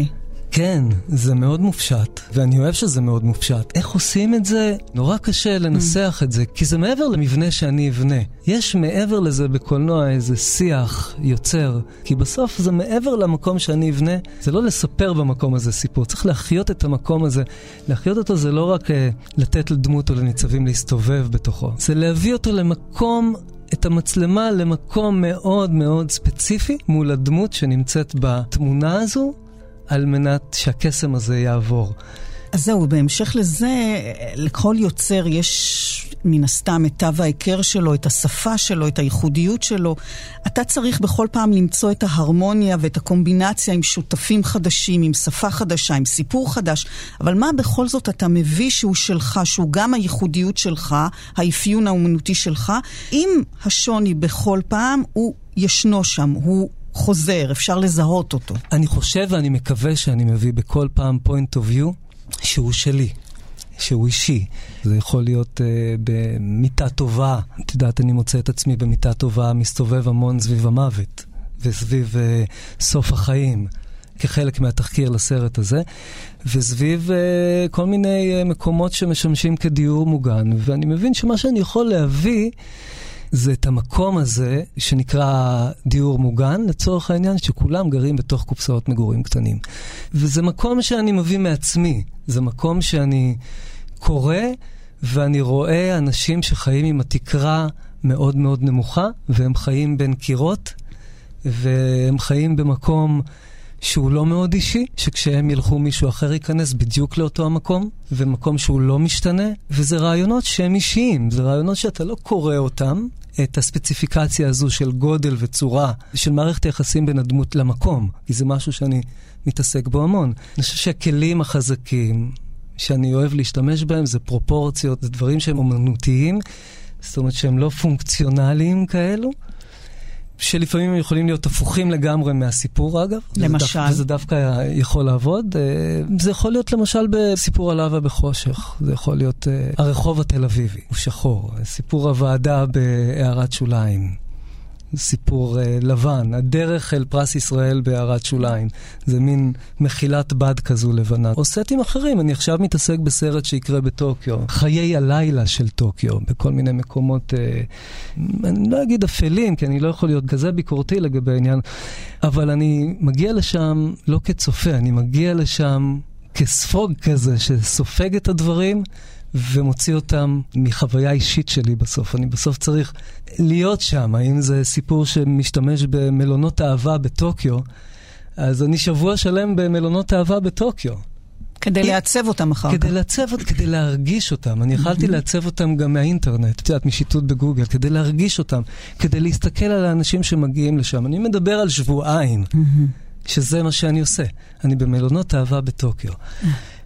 כן, זה מאוד מופשט, ואני אוהב שזה מאוד מופשט. איך עושים את זה? נורא קשה לנסח mm. את זה, כי זה מעבר למבנה שאני אבנה. יש מעבר לזה בקולנוע איזה שיח יוצר, כי בסוף זה מעבר למקום שאני אבנה, זה לא לספר במקום הזה סיפור, צריך להחיות את המקום הזה. להחיות אותו זה לא רק uh, לתת לדמות או לניצבים להסתובב בתוכו, זה להביא אותו למקום את המצלמה למקום מאוד מאוד ספציפי מול הדמות שנמצאת בתמונה הזו, על מנת שהקסם הזה יעבור. אז זהו, בהמשך לזה, לכל יוצר יש מן הסתם את תו ההיכר שלו, את השפה שלו, את הייחודיות שלו. אתה צריך בכל פעם למצוא את ההרמוניה ואת הקומבינציה עם שותפים חדשים, עם שפה חדשה, עם סיפור חדש. אבל מה בכל זאת אתה מביא שהוא שלך, שהוא גם הייחודיות שלך, האפיון האומנותי שלך, אם השוני בכל פעם הוא ישנו שם, הוא חוזר, אפשר לזהות אותו. אני חושב ואני מקווה שאני מביא בכל פעם point of view שהוא שלי. שהוא אישי. זה יכול להיות uh, במיטה טובה. את יודעת, אני מוצא את עצמי במיטה טובה, מסתובב המון סביב המוות וסביב uh, סוף החיים, כחלק מהתחקיר לסרט הזה, וסביב uh, כל מיני uh, מקומות שמשמשים כדיור מוגן. ואני מבין שמה שאני יכול להביא... זה את המקום הזה, שנקרא דיור מוגן, לצורך העניין, שכולם גרים בתוך קופסאות מגורים קטנים. וזה מקום שאני מביא מעצמי, זה מקום שאני קורא, ואני רואה אנשים שחיים עם התקרה מאוד מאוד נמוכה, והם חיים בין קירות, והם חיים במקום... שהוא לא מאוד אישי, שכשהם ילכו מישהו אחר ייכנס בדיוק לאותו המקום, ומקום שהוא לא משתנה, וזה רעיונות שהם אישיים, זה רעיונות שאתה לא קורא אותם, את הספציפיקציה הזו של גודל וצורה, של מערכת היחסים בין הדמות למקום, כי זה משהו שאני מתעסק בו המון. אני חושב שהכלים החזקים שאני אוהב להשתמש בהם זה פרופורציות, זה דברים שהם אומנותיים, זאת אומרת שהם לא פונקציונליים כאלו. שלפעמים יכולים להיות הפוכים לגמרי מהסיפור, אגב. למשל? וזה, וזה דווקא יכול לעבוד. אה, זה יכול להיות למשל בסיפור הלאווה בחושך. זה יכול להיות אה, הרחוב התל אביבי, הוא שחור. סיפור הוועדה בהערת שוליים. סיפור uh, לבן, הדרך אל פרס ישראל בהערת שוליים. זה מין מחילת בד כזו לבנה. או סטים אחרים, אני עכשיו מתעסק בסרט שיקרה בטוקיו. חיי הלילה של טוקיו, בכל מיני מקומות, uh, אני לא אגיד אפלים, כי אני לא יכול להיות כזה ביקורתי לגבי העניין, אבל אני מגיע לשם לא כצופה, אני מגיע לשם כספוג כזה שסופג את הדברים. ומוציא אותם מחוויה אישית שלי בסוף. אני בסוף צריך להיות שם. אם זה סיפור שמשתמש במלונות אהבה בטוקיו, אז אני שבוע שלם במלונות אהבה בטוקיו. כדי לעצב אותם אחר כך. כדי לעצב אותם, כדי להרגיש אותם. אני יכלתי לעצב אותם גם מהאינטרנט, את יודעת, משיטוט בגוגל, כדי להרגיש אותם, כדי להסתכל על האנשים שמגיעים לשם. אני מדבר על שבועיים, שזה מה שאני עושה. אני במלונות אהבה בטוקיו.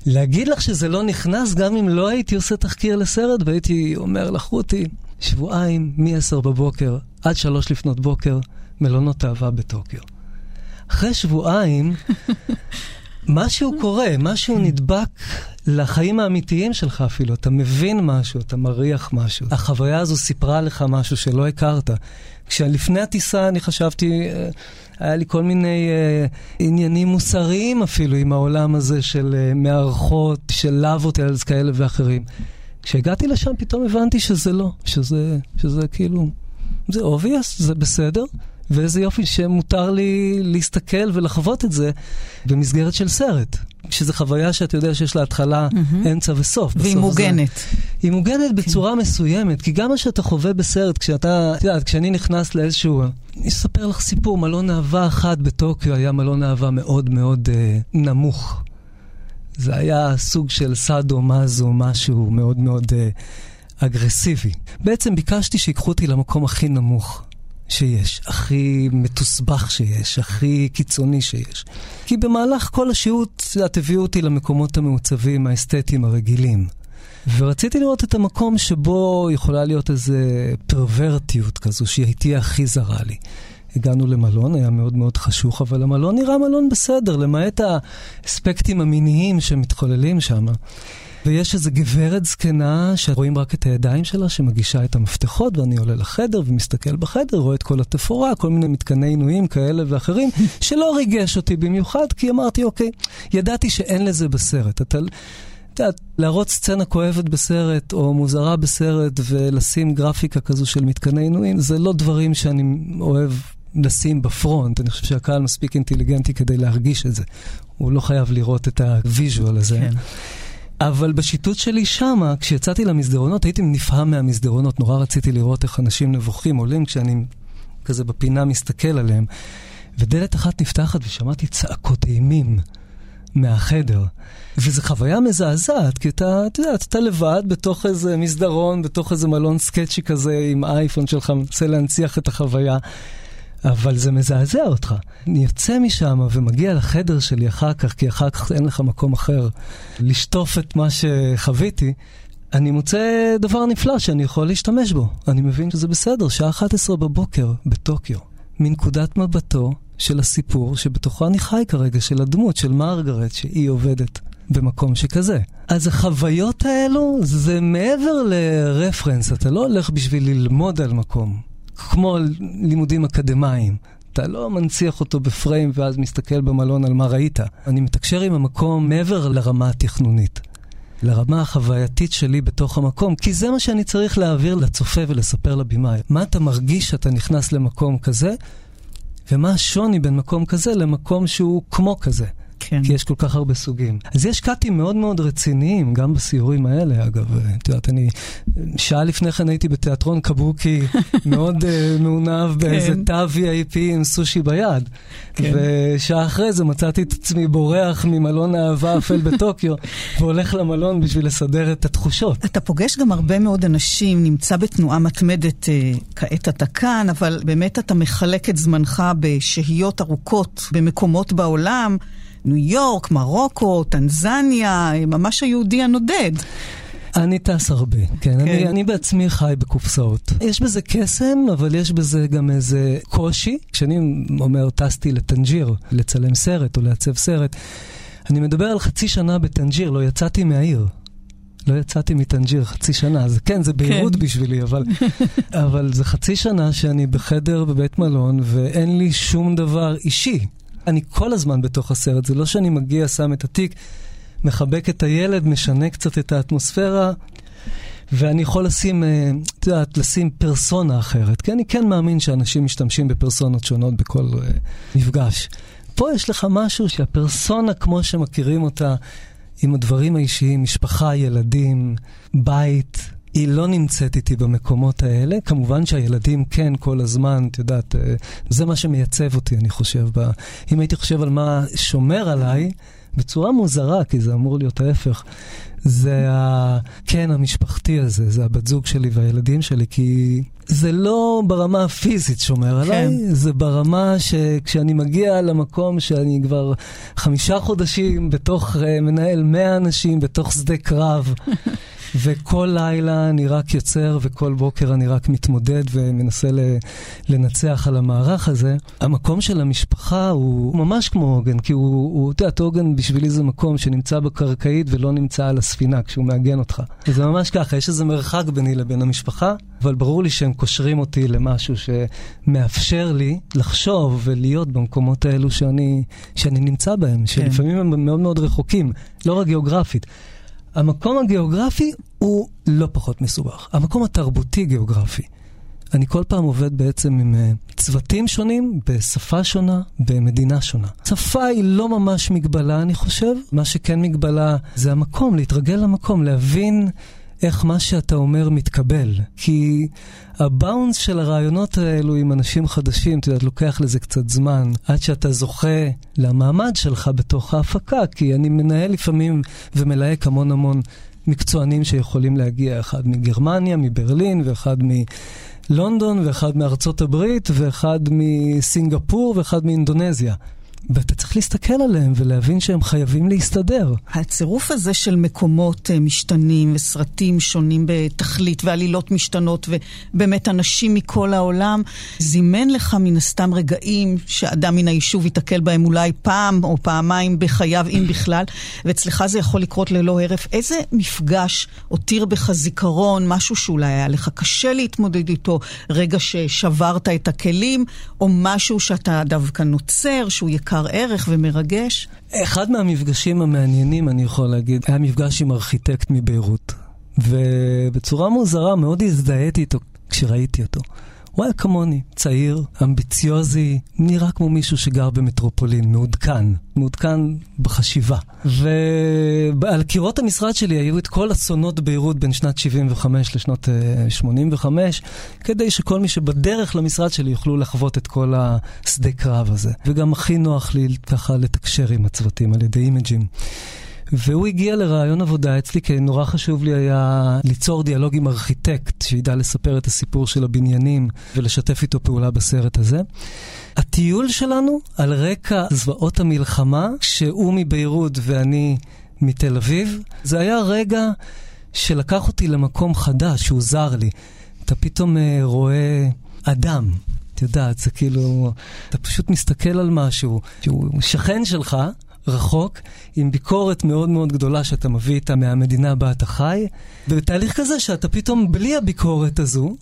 להגיד לך שזה לא נכנס, גם אם לא הייתי עושה תחקיר לסרט, והייתי אומר לך, רותי, שבועיים מ-10 בבוקר עד 3 לפנות בוקר, מלונות אהבה בטוקיו. אחרי שבועיים, משהו קורה, משהו נדבק לחיים האמיתיים שלך אפילו. אתה מבין משהו, אתה מריח משהו. החוויה הזו סיפרה לך משהו שלא הכרת. כשלפני הטיסה אני חשבתי... אה, היה לי כל מיני uh, עניינים מוסריים אפילו עם העולם הזה של uh, מערכות, של לאב הוטלס כאלה ואחרים. כשהגעתי לשם פתאום הבנתי שזה לא, שזה, שזה כאילו, זה obvious, זה בסדר, ואיזה יופי שמותר לי להסתכל ולחוות את זה במסגרת של סרט. שזו חוויה שאתה יודע שיש לה התחלה, mm-hmm. אמצע וסוף. והיא מוגנת. זה, היא מוגנת כן. בצורה מסוימת, כי גם מה שאתה חווה בסרט, כשאתה, את יודעת, כשאני נכנס לאיזשהו... אני אספר לך סיפור, מלון אהבה אחד בטוקיו היה מלון אהבה מאוד מאוד אה, נמוך. זה היה סוג של סאדו מאזו, משהו מאוד מאוד אה, אגרסיבי. בעצם ביקשתי שיקחו אותי למקום הכי נמוך. שיש, הכי מתוסבך שיש, הכי קיצוני שיש. כי במהלך כל השהות, את הביאו אותי למקומות המעוצבים, האסתטיים הרגילים. ורציתי לראות את המקום שבו יכולה להיות איזו פרוורטיות כזו, שהיא תהיה הכי זרה לי. הגענו למלון, היה מאוד מאוד חשוך, אבל המלון נראה מלון בסדר, למעט האספקטים המיניים שמתחוללים שם. ויש איזו גברת זקנה שרואים רק את הידיים שלה שמגישה את המפתחות, ואני עולה לחדר ומסתכל בחדר, רואה את כל התפאורה, כל מיני מתקני עינויים כאלה ואחרים, שלא ריגש אותי במיוחד, כי אמרתי, אוקיי, ידעתי שאין לזה בסרט. אתה... את יודעת, להראות סצנה כואבת בסרט, או מוזרה בסרט, ולשים גרפיקה כזו של מתקני עינויים, זה לא דברים שאני אוהב לשים ב front. אני חושב שהקהל מספיק אינטליגנטי כדי להרגיש את זה. הוא לא חייב לראות את ה visual הזה. כן. אבל בשיטוט שלי שמה, כשיצאתי למסדרונות, הייתי נפעם מהמסדרונות. נורא רציתי לראות איך אנשים נבוכים עולים כשאני כזה בפינה מסתכל עליהם. ודלת אחת נפתחת ושמעתי צעקות אימים מהחדר. וזו חוויה מזעזעת, כי אתה, אתה יודע, אתה לבד בתוך איזה מסדרון, בתוך איזה מלון sketchy כזה עם אייפון שלך, מנסה להנציח את החוויה. אבל זה מזעזע אותך. אני יוצא משם ומגיע לחדר שלי אחר כך, כי אחר כך אין לך מקום אחר לשטוף את מה שחוויתי. אני מוצא דבר נפלא שאני יכול להשתמש בו. אני מבין שזה בסדר, שעה 11 בבוקר בטוקיו. מנקודת מבטו של הסיפור שבתוכו אני חי כרגע, של הדמות, של מרגרט, שהיא עובדת במקום שכזה. אז החוויות האלו זה מעבר לרפרנס, אתה לא הולך בשביל ללמוד על מקום. כמו לימודים אקדמיים. אתה לא מנציח אותו בפריים ואז מסתכל במלון על מה ראית. אני מתקשר עם המקום מעבר לרמה התכנונית. לרמה החווייתית שלי בתוך המקום, כי זה מה שאני צריך להעביר לצופה ולספר לבמאי. מה אתה מרגיש שאתה נכנס למקום כזה, ומה השוני בין מקום כזה למקום שהוא כמו כזה. כן. כי יש כל כך הרבה סוגים. אז יש קאטים מאוד מאוד רציניים, גם בסיורים האלה, אגב. את יודעת, אני שעה לפני כן הייתי בתיאטרון קבוקי, מאוד uh, מעונב באיזה כן. תא VIP עם סושי ביד. כן. ושעה אחרי זה מצאתי את עצמי בורח ממלון האהבה אפל בטוקיו, והולך למלון בשביל לסדר את התחושות. אתה פוגש גם הרבה מאוד אנשים, נמצא בתנועה מתמדת, uh, כעת אתה כאן, אבל באמת אתה מחלק את זמנך בשהיות ארוכות במקומות בעולם. ניו יורק, מרוקו, טנזניה, ממש היהודי הנודד. אני טס הרבה, כן. כן. אני, אני בעצמי חי בקופסאות. יש בזה קסם, אבל יש בזה גם איזה קושי. כשאני אומר, טסתי לטנג'יר, לצלם סרט או לעצב סרט, אני מדבר על חצי שנה בטנג'יר, לא יצאתי מהעיר. לא יצאתי מטנג'יר חצי שנה, אז כן, זה בהירות כן. בשבילי, אבל, אבל זה חצי שנה שאני בחדר בבית מלון ואין לי שום דבר אישי. אני כל הזמן בתוך הסרט, זה לא שאני מגיע, שם את התיק, מחבק את הילד, משנה קצת את האטמוספירה, ואני יכול לשים, אה, את יודעת, לשים פרסונה אחרת, כי אני כן מאמין שאנשים משתמשים בפרסונות שונות בכל uh, מפגש. פה יש לך משהו שהפרסונה, כמו שמכירים אותה, עם הדברים האישיים, משפחה, ילדים, בית, היא לא נמצאת איתי במקומות האלה. כמובן שהילדים כן כל הזמן, את יודעת, אה, זה מה שמייצב אותי, אני חושב. ב... אם הייתי חושב על מה שומר עליי, בצורה מוזרה, כי זה אמור להיות ההפך, זה הקן המשפחתי הזה, זה הבת זוג שלי והילדים שלי, כי זה לא ברמה הפיזית שומר כן. עליי, זה ברמה שכשאני מגיע למקום שאני כבר חמישה חודשים בתוך, uh, מנהל מאה אנשים בתוך שדה קרב, וכל לילה אני רק יוצר, וכל בוקר אני רק מתמודד ומנסה לנצח על המערך הזה. המקום של המשפחה הוא ממש כמו עוגן, כי הוא, אתה יודע, עוגן בשבילי זה מקום שנמצא בקרקעית ולא נמצא על הספינה כשהוא מעגן אותך. וזה ממש ככה, יש איזה מרחק ביני לבין המשפחה, אבל ברור לי שהם קושרים אותי למשהו שמאפשר לי לחשוב ולהיות במקומות האלו שאני, שאני נמצא בהם, כן. שלפעמים הם מאוד מאוד רחוקים, לא רק גיאוגרפית. המקום הגיאוגרפי הוא לא פחות מסובך. המקום התרבותי-גיאוגרפי. אני כל פעם עובד בעצם עם uh, צוותים שונים, בשפה שונה, במדינה שונה. שפה היא לא ממש מגבלה, אני חושב. מה שכן מגבלה זה המקום, להתרגל למקום, להבין איך מה שאתה אומר מתקבל. כי הבאונס של הרעיונות האלו עם אנשים חדשים, אתה יודע, לוקח לזה קצת זמן, עד שאתה זוכה למעמד שלך בתוך ההפקה, כי אני מנהל לפעמים ומלהק המון המון מקצוענים שיכולים להגיע, אחד מגרמניה, מברלין, ואחד מלונדון, ואחד מארצות הברית, ואחד מסינגפור, ואחד מאינדונזיה. ואתה צריך להסתכל עליהם ולהבין שהם חייבים להסתדר. הצירוף הזה של מקומות אה, משתנים וסרטים שונים בתכלית ועלילות משתנות ובאמת אנשים מכל העולם, זימן לך מן הסתם רגעים שאדם מן היישוב ייתקל בהם אולי פעם או פעמיים בחייו, אם בכלל, ואצלך זה יכול לקרות ללא הרף. איזה מפגש הותיר בך זיכרון, משהו שאולי היה לך קשה להתמודד איתו, רגע ששברת את הכלים, או משהו שאתה דווקא נוצר, שהוא יקר יקר ערך ומרגש. אחד מהמפגשים המעניינים, אני יכול להגיד, היה מפגש עם ארכיטקט מביירות. ובצורה מוזרה מאוד הזדהיתי איתו כשראיתי אותו. הוא היה כמוני, צעיר, אמביציוזי, נראה כמו מישהו שגר במטרופולין, מעודכן, מעודכן בחשיבה. ועל קירות המשרד שלי היו את כל אסונות ביירות בין שנת 75 לשנות 85, אה, כדי שכל מי שבדרך למשרד שלי יוכלו לחוות את כל השדה קרב הזה. וגם הכי נוח לי ככה לתקשר עם הצוותים על ידי אימג'ים. והוא הגיע לרעיון עבודה אצלי, כי נורא חשוב לי היה ליצור דיאלוג עם ארכיטקט, שידע לספר את הסיפור של הבניינים ולשתף איתו פעולה בסרט הזה. הטיול שלנו על רקע זוועות המלחמה, שהוא מביירות ואני מתל אביב, זה היה רגע שלקח אותי למקום חדש, שהוא זר לי. אתה פתאום uh, רואה אדם. את יודעת, זה כאילו, אתה פשוט מסתכל על משהו שהוא שכן שלך, רחוק, עם ביקורת מאוד מאוד גדולה שאתה מביא איתה מהמדינה בה אתה חי, ובתהליך כזה שאתה פתאום בלי הביקורת הזו,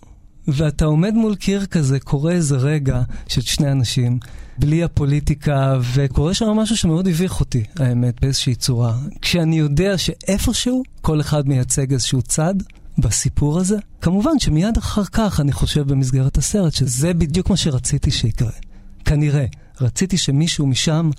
ואתה עומד מול קיר כזה, קורה איזה רגע של שני אנשים, בלי הפוליטיקה, וקורה שם משהו שמאוד הביך אותי, האמת, באיזושהי צורה. כשאני יודע שאיפשהו כל אחד מייצג איזשהו צד, בסיפור הזה. כמובן שמיד אחר כך אני חושב במסגרת הסרט שזה בדיוק מה שרציתי שיקרה. כנראה. רציתי שמישהו משם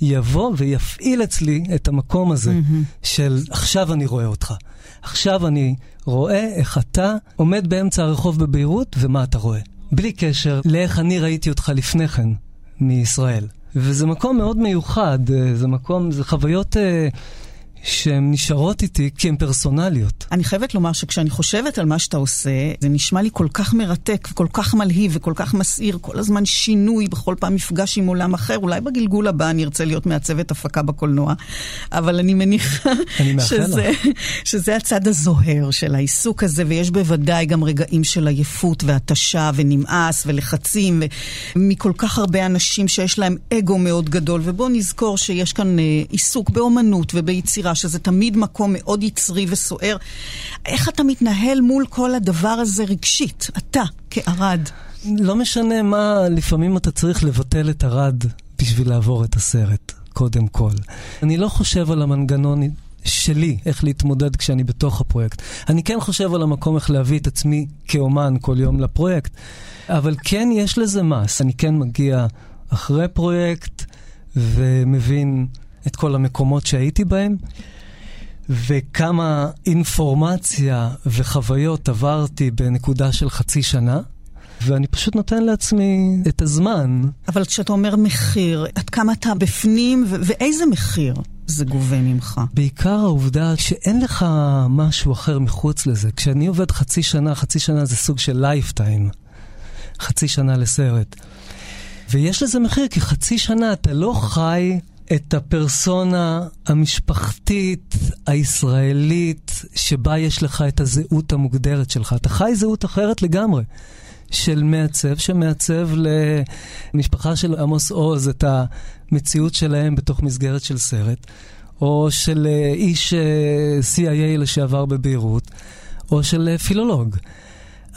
יבוא ויפעיל אצלי את המקום הזה mm-hmm. של עכשיו אני רואה אותך. עכשיו אני רואה איך אתה עומד באמצע הרחוב בביירות ומה אתה רואה. בלי קשר לאיך אני ראיתי אותך לפני כן מישראל. וזה מקום מאוד מיוחד, אה, זה מקום, זה חוויות... שהן נשארות איתי כי הן פרסונליות. אני חייבת לומר שכשאני חושבת על מה שאתה עושה, זה נשמע לי כל כך מרתק וכל כך מלהיב וכל כך מסעיר, כל הזמן שינוי, בכל פעם מפגש עם עולם אחר. אולי בגלגול הבא אני ארצה להיות מעצבת הפקה בקולנוע, אבל אני מניחה אני שזה, שזה הצד הזוהר של העיסוק הזה, ויש בוודאי גם רגעים של עייפות והתשה ונמאס ולחצים, מכל כך הרבה אנשים שיש להם אגו מאוד גדול, ובואו נזכור שיש כאן אה, עיסוק באומנות וביצירה. שזה תמיד מקום מאוד יצרי וסוער. איך אתה מתנהל מול כל הדבר הזה רגשית, אתה, כערד? לא משנה מה, לפעמים אתה צריך לבטל את ערד בשביל לעבור את הסרט, קודם כל. אני לא חושב על המנגנון שלי, איך להתמודד כשאני בתוך הפרויקט. אני כן חושב על המקום איך להביא את עצמי כאומן כל יום לפרויקט, אבל כן יש לזה מס. אני כן מגיע אחרי פרויקט ומבין את כל המקומות שהייתי בהם, וכמה אינפורמציה וחוויות עברתי בנקודה של חצי שנה. ואני פשוט נותן לעצמי את הזמן. אבל כשאתה אומר מחיר, עד כמה אתה בפנים ו- ואיזה מחיר זה גובה ממך? בעיקר העובדה שאין לך משהו אחר מחוץ לזה. כשאני עובד חצי שנה, חצי שנה זה סוג של lifetime. חצי שנה לסרט. ויש לזה מחיר, כי חצי שנה אתה לא חי את הפרסונה המשפחתית הישראלית שבה יש לך את הזהות המוגדרת שלך. אתה חי זהות אחרת לגמרי. של מעצב שמעצב למשפחה של עמוס עוז את המציאות שלהם בתוך מסגרת של סרט, או של אה, איש אה, CIA לשעבר בביירות, או של אה, פילולוג.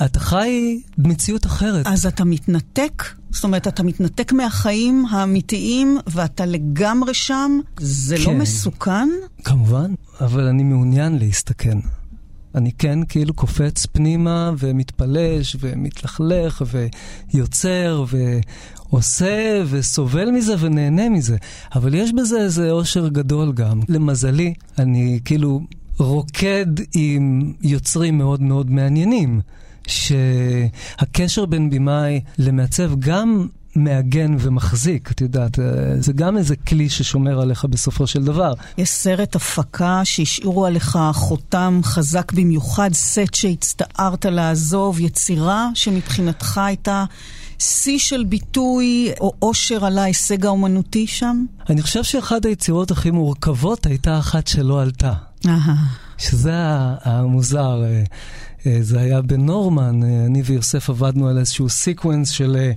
אתה חי במציאות אחרת. אז אתה מתנתק? זאת אומרת, אתה מתנתק מהחיים האמיתיים ואתה לגמרי שם? זה לא כן. לא מסוכן? כמובן, אבל אני מעוניין להסתכן. אני כן כאילו קופץ פנימה ומתפלש ומתלכלך ויוצר ועושה וסובל מזה ונהנה מזה. אבל יש בזה איזה אושר גדול גם. למזלי, אני כאילו רוקד עם יוצרים מאוד מאוד מעניינים. שהקשר בין במאי למעצב גם מעגן ומחזיק, את יודעת, זה גם איזה כלי ששומר עליך בסופו של דבר. יש סרט הפקה שהשאירו עליך חותם חזק במיוחד, סט שהצטערת לעזוב, יצירה שמבחינתך הייתה שיא של ביטוי או אושר על ההישג האומנותי שם? אני חושב שאחת היצירות הכי מורכבות הייתה אחת שלא עלתה. שזה המוזר. אה, אה, זה היה בנורמן, אה, אני ויוסף עבדנו על איזשהו sequence של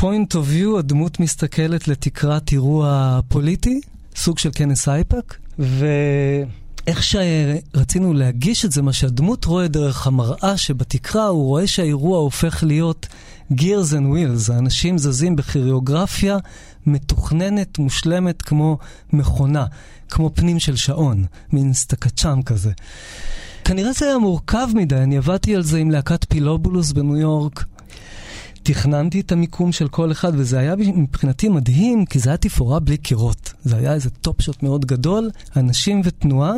point of view, הדמות מסתכלת לתקרת אירוע פוליטי, סוג של כנס אייפק, ואיך שרצינו להגיש את זה, מה שהדמות רואה דרך המראה שבתקרה, הוא רואה שהאירוע הופך להיות gears and wheels, האנשים זזים בכיריוגרפיה מתוכננת, מושלמת, כמו מכונה, כמו פנים של שעון, מין structure כזה. כנראה זה היה מורכב מדי, אני עבדתי על זה עם להקת פילובולוס בניו יורק. תכננתי את המיקום של כל אחד, וזה היה מבחינתי מדהים, כי זה היה תפאורה בלי קירות. זה היה איזה top shot מאוד גדול, אנשים ותנועה,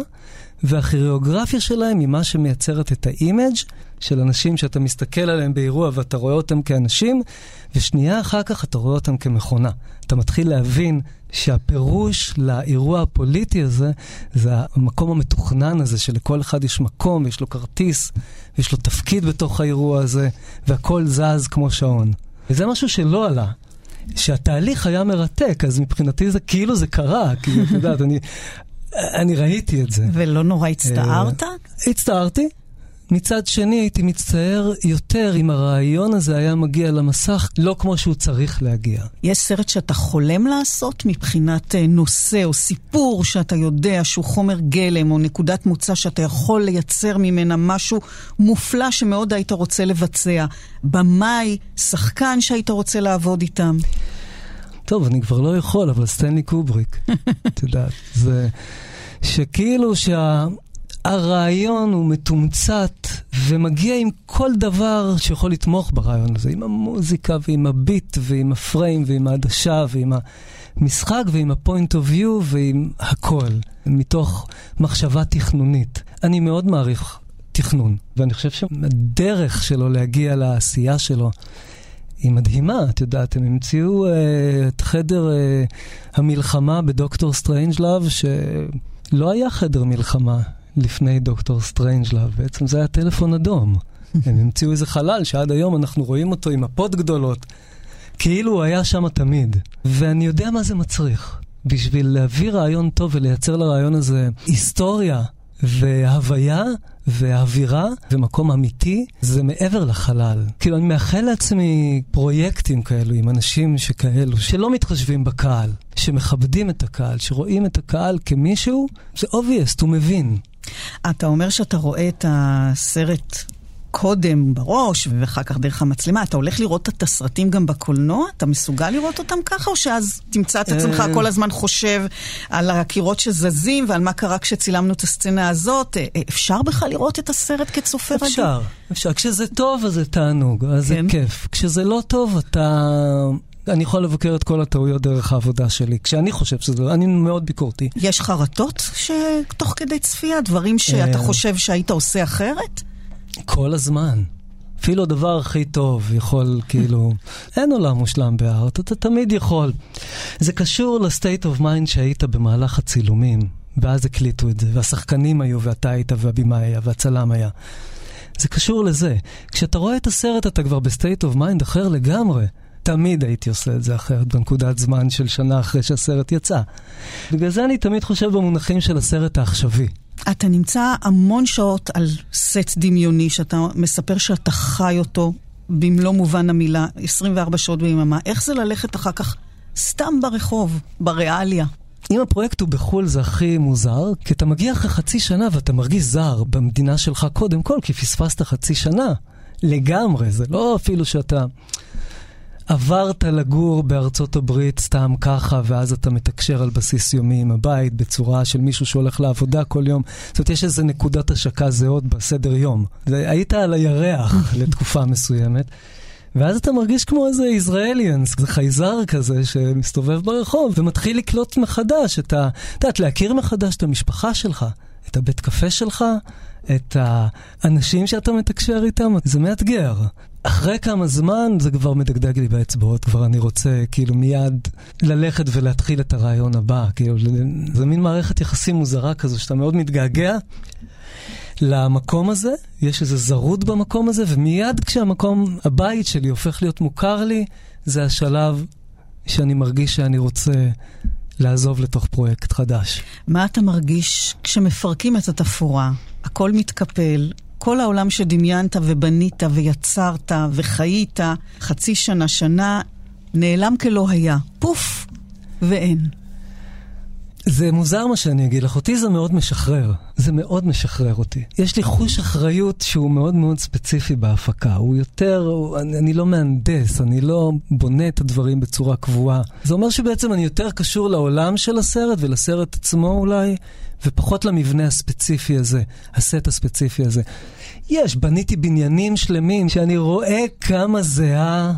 והכיריאוגרפיה שלהם היא מה שמייצרת את ה image של אנשים שאתה מסתכל עליהם באירוע ואתה רואה אותם כאנשים, ושנייה אחר כך אתה רואה אותם כמכונה. אתה מתחיל להבין שהפירוש לאירוע הפוליטי הזה, זה המקום המתוכנן הזה, שלכל אחד יש מקום, יש לו כרטיס, יש לו תפקיד בתוך האירוע הזה, והכל זז כמו שעון. וזה משהו שלא עלה. שהתהליך היה מרתק, אז מבחינתי זה כאילו זה קרה, כי את יודעת, אני, אני ראיתי את זה. ולא נורא הצטערת? הצטערתי, מצד שני, הייתי מצטער יותר אם הרעיון הזה היה מגיע למסך לא כמו שהוא צריך להגיע. יש סרט שאתה חולם לעשות מבחינת אה, נושא או סיפור שאתה יודע שהוא חומר גלם או נקודת מוצא שאתה יכול לייצר ממנה משהו מופלא שמאוד היית רוצה לבצע. במאי, שחקן שהיית רוצה לעבוד איתם. טוב, אני כבר לא יכול, אבל סטנלי קובריק, את יודעת, זה שכאילו שה... הרעיון הוא מתומצת ומגיע עם כל דבר שיכול לתמוך ברעיון הזה, עם המוזיקה ועם הביט ועם הפריים ועם העדשה ועם המשחק ועם הפוינט אוף ויו ועם הכל, מתוך מחשבה תכנונית. אני מאוד מעריך תכנון, ואני חושב שהדרך שלו להגיע לעשייה שלו היא מדהימה, את יודעת, הם המציאו uh, את חדר אה, המלחמה בדוקטור סטרנג'לאב, שלא היה חדר מלחמה לפני דוקטור סטרנג'לאב, בעצם זה היה טלפון אדום. הם המציאו איזה חלל שעד היום אנחנו רואים אותו עם מפות גדולות, כאילו הוא היה שם תמיד. ואני יודע מה זה מצריך. בשביל להביא רעיון טוב ולייצר לרעיון הזה היסטוריה והוויה ואווירה ומקום אמיתי, זה מעבר לחלל. כאילו, אני מאחל לעצמי פרויקטים כאלו עם אנשים שכאלו, שלא מתחשבים בקהל, שמכבדים את הקהל, שרואים את הקהל כמישהו, זה obvious, הוא מבין. אתה אומר שאתה רואה את הסרט קודם בראש, ואחר כך דרך המצלמה. אתה הולך לראות את הסרטים גם בקולנוע? אתה מסוגל לראות אותם ככה, או שאז תמצא את עצמך אה. כל הזמן חושב על הקירות שזזים ועל מה קרה כשצילמנו את הסצנה הזאת? אה, אה, אפשר בכלל לראות את הסרט כצופה רגיל? אפשר, אפשר. כשזה טוב, אז זה תענוג, אז כן. זה כיף. כשזה לא טוב, אתה... אני יכול לבקר את כל הטעויות דרך העבודה שלי, כשאני חושב שזה, אני מאוד ביקורתי. יש חרטות שתוך כדי צפייה, דברים שאתה חושב שהיית עושה אחרת? כל הזמן. אפילו הדבר הכי טוב יכול, כאילו, אין עולם מושלם ב art, אתה תמיד יכול. זה קשור ל state of mind שהיית במהלך הצילומים, ואז הקליטו את זה, והשחקנים היו, ואתה היית, והבמאי היה, והצלם היה. זה קשור לזה. כשאתה רואה את הסרט אתה כבר ב state of mind אחר לגמרי. תמיד הייתי עושה את זה אחרת בנקודת זמן של שנה אחרי שהסרט יצא. בגלל זה אני תמיד חושב במונחים של הסרט העכשווי. אתה נמצא המון שעות על סט דמיוני, שאתה מספר שאתה חי אותו במלוא מובן המילה, 24 שעות ביממה. איך זה ללכת אחר כך סתם ברחוב, בריאליה? אם הפרויקט הוא בחו"ל זה הכי מוזר, כי אתה מגיע אחרי חצי שנה ואתה מרגיש זר במדינה שלך קודם כל, כי פספסת חצי שנה. לגמרי, זה לא אפילו שאתה... עברת לגור בארצות הברית סתם ככה, ואז אתה מתקשר על בסיס יומי עם הבית בצורה של מישהו שהולך לעבודה כל יום. זאת אומרת, יש איזה נקודת השקה זהות בסדר יום. היית על הירח לתקופה מסוימת. ואז אתה מרגיש כמו איזה ישראליאנס, איזה חייזר כזה שמסתובב ברחוב ומתחיל לקלוט מחדש את ה... את יודעת, להכיר מחדש את המשפחה שלך, את הבית קפה שלך, את האנשים שאתה מתקשר איתם, זה מאתגר. אחרי כמה זמן זה כבר מדגדג לי באצבעות, כבר אני רוצה כאילו מיד ללכת ולהתחיל את הרעיון הבא. כאילו, זה מין מערכת יחסים מוזרה כזו, שאתה מאוד מתגעגע למקום הזה, יש איזו זרות במקום הזה, ומיד כשהמקום, הבית שלי הופך להיות מוכר לי, זה השלב שאני מרגיש שאני רוצה לעזוב לתוך פרויקט חדש. מה אתה מרגיש כשמפרקים את התפאורה? הכל מתקפל, כל העולם שדמיינת ובנית ויצרת וחיית, חצי שנה, שנה, נעלם כלא היה. פוף, ואין. זה מוזר מה שאני אגיד לך, אותי זה מאוד משחרר. זה מאוד משחרר אותי. יש לי חוש אחריות שהוא מאוד מאוד ספציפי בהפקה. הוא יותר, הוא, אני, אני לא מהנדס, אני לא בונה את הדברים בצורה קבועה. זה אומר שבעצם אני יותר קשור לעולם של הסרט ולסרט עצמו אולי, ופחות למבנה הספציפי הזה, הסט הספציפי הזה. יש, בניתי בניינים שלמים שאני רואה כמה זיעה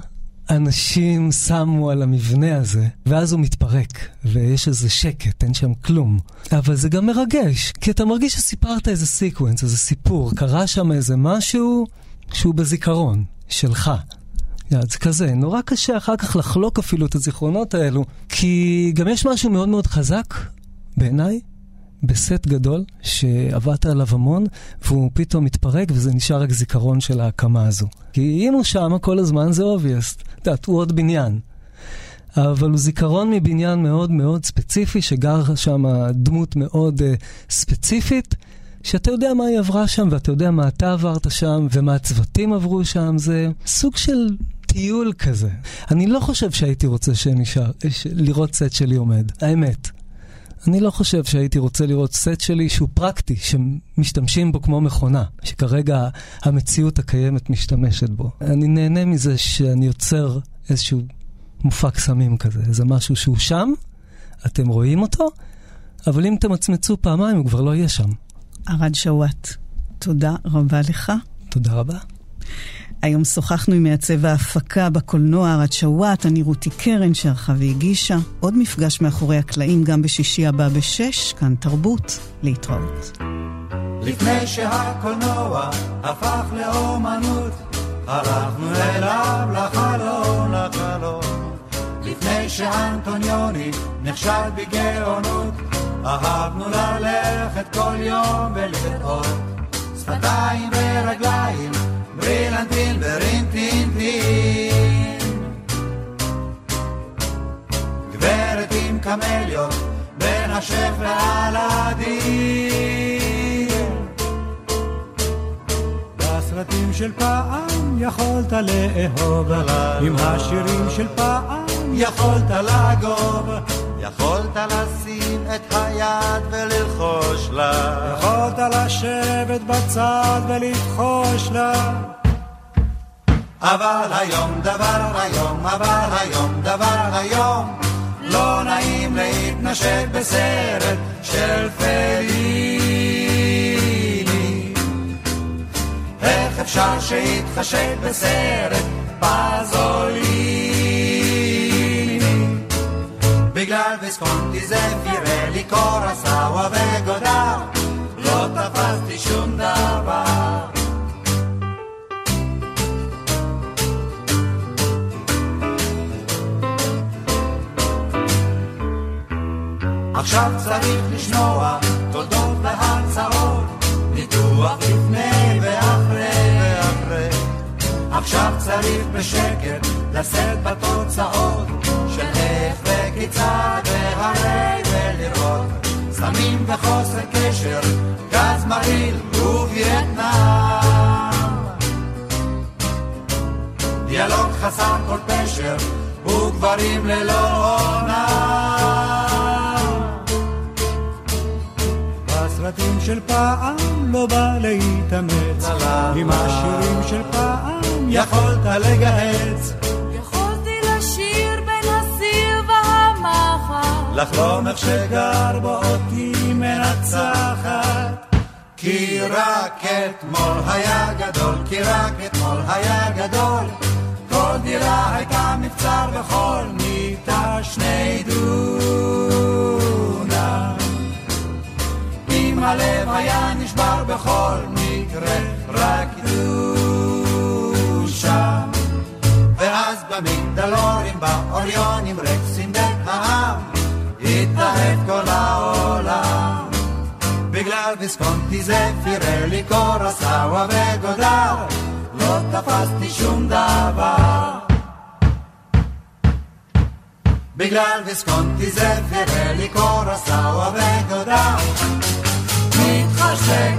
אנשים שמו על המבנה הזה, ואז הוא מתפרק, ויש איזה שקט, אין שם כלום. אבל זה גם מרגש, כי אתה מרגיש שסיפרת איזה sequence, איזה סיפור, קרה שם איזה משהו שהוא בזיכרון, שלך. זה כזה, נורא קשה אחר כך לחלוק אפילו את הזיכרונות האלו, כי גם יש משהו מאוד מאוד חזק, בעיניי, בסט גדול שעבדת עליו המון, והוא פתאום מתפרק וזה נשאר רק זיכרון של ההקמה הזו. כי אם הוא שמה כל הזמן זה אובייסט. עוד בניין. אבל הוא זיכרון מבניין מאוד מאוד ספציפי, שגר שם דמות מאוד uh, ספציפית, שאתה יודע מה היא עברה שם, ואתה יודע מה אתה עברת שם, ומה הצוותים עברו שם, זה סוג של טיול כזה. אני לא חושב שהייתי רוצה שנשאר, לראות סט שלי עומד, האמת. אני לא חושב שהייתי רוצה לראות סט שלי שהוא פרקטי, שמשתמשים בו כמו מכונה, שכרגע המציאות הקיימת משתמשת בו. אני נהנה מזה שאני יוצר איזשהו מופע קסמים כזה, איזה משהו שהוא שם, אתם רואים אותו, אבל אם תמצמצו פעמיים הוא כבר לא יהיה שם. ערד שוואט, תודה רבה לך. תודה רבה. היום שוחחנו עם מעצב ההפקה בקולנוע ארד שוואט, אני רותי קרן שערכה והגישה. עוד מפגש מאחורי הקלעים גם בשישי הבא בשש, כאן תרבות, להתראות. לפני שהקולנוע הפך לאומנות, הלכנו אליו לחלום, לחלום. לפני שאנטוניוני נכשל בגאונות, אהבנו ללכת כל יום ולראות שפתיים ורגליים ברילנטין ברינטינטין גברת עם קמליות בין השף והלדין בסרטים של פעם יכולת לאהוב עם השירים של פעם יכולת לגוב יכולת לשים את היד וללחוש לה. יכולת לשבת בצד ולבחוש לה. אבל היום דבר היום, אבל היום דבר היום, לא נעים להתנשק בסרט של פליני. איך אפשר שיתחשק בסרט פזוליני? בגלל ויסקונטי זה פירלי קורסאווה וגודר, לא תפסתי שום דבר. עכשיו צריך לשמוע תודות והרצאות, ניתוח לפני ואחרי ואחרי. עכשיו צריך בשקט לשאת בתוצאות וכיצד והרי ולראות סמים וחוסר קשר, גז מרעיל ווייטנאם. דיאלוג חסר כל פשר וגברים ללא עונה. הסרטים של פעם לא בא להתאמץ, עם השירים של פעם יכולת לגהץ. לחלום איך שגר בו אותי מנצחת. כי רק אתמול היה גדול, כי רק אתמול היה גדול, כל דירה הייתה מבצר וכל מיטה שני דונם. אם הלב היה נשבר בכל מקרה, רק דושה. ואז במגדלורים, באוריונים, רקסים והעם, התאהב כל העולם. בגלל ויסקונטי זה פירלי קורסאווה וגודר, לא תפסתי שום דבר. בגלל ויסקונטי זה פירלי קורסאווה וגודר. מתחשק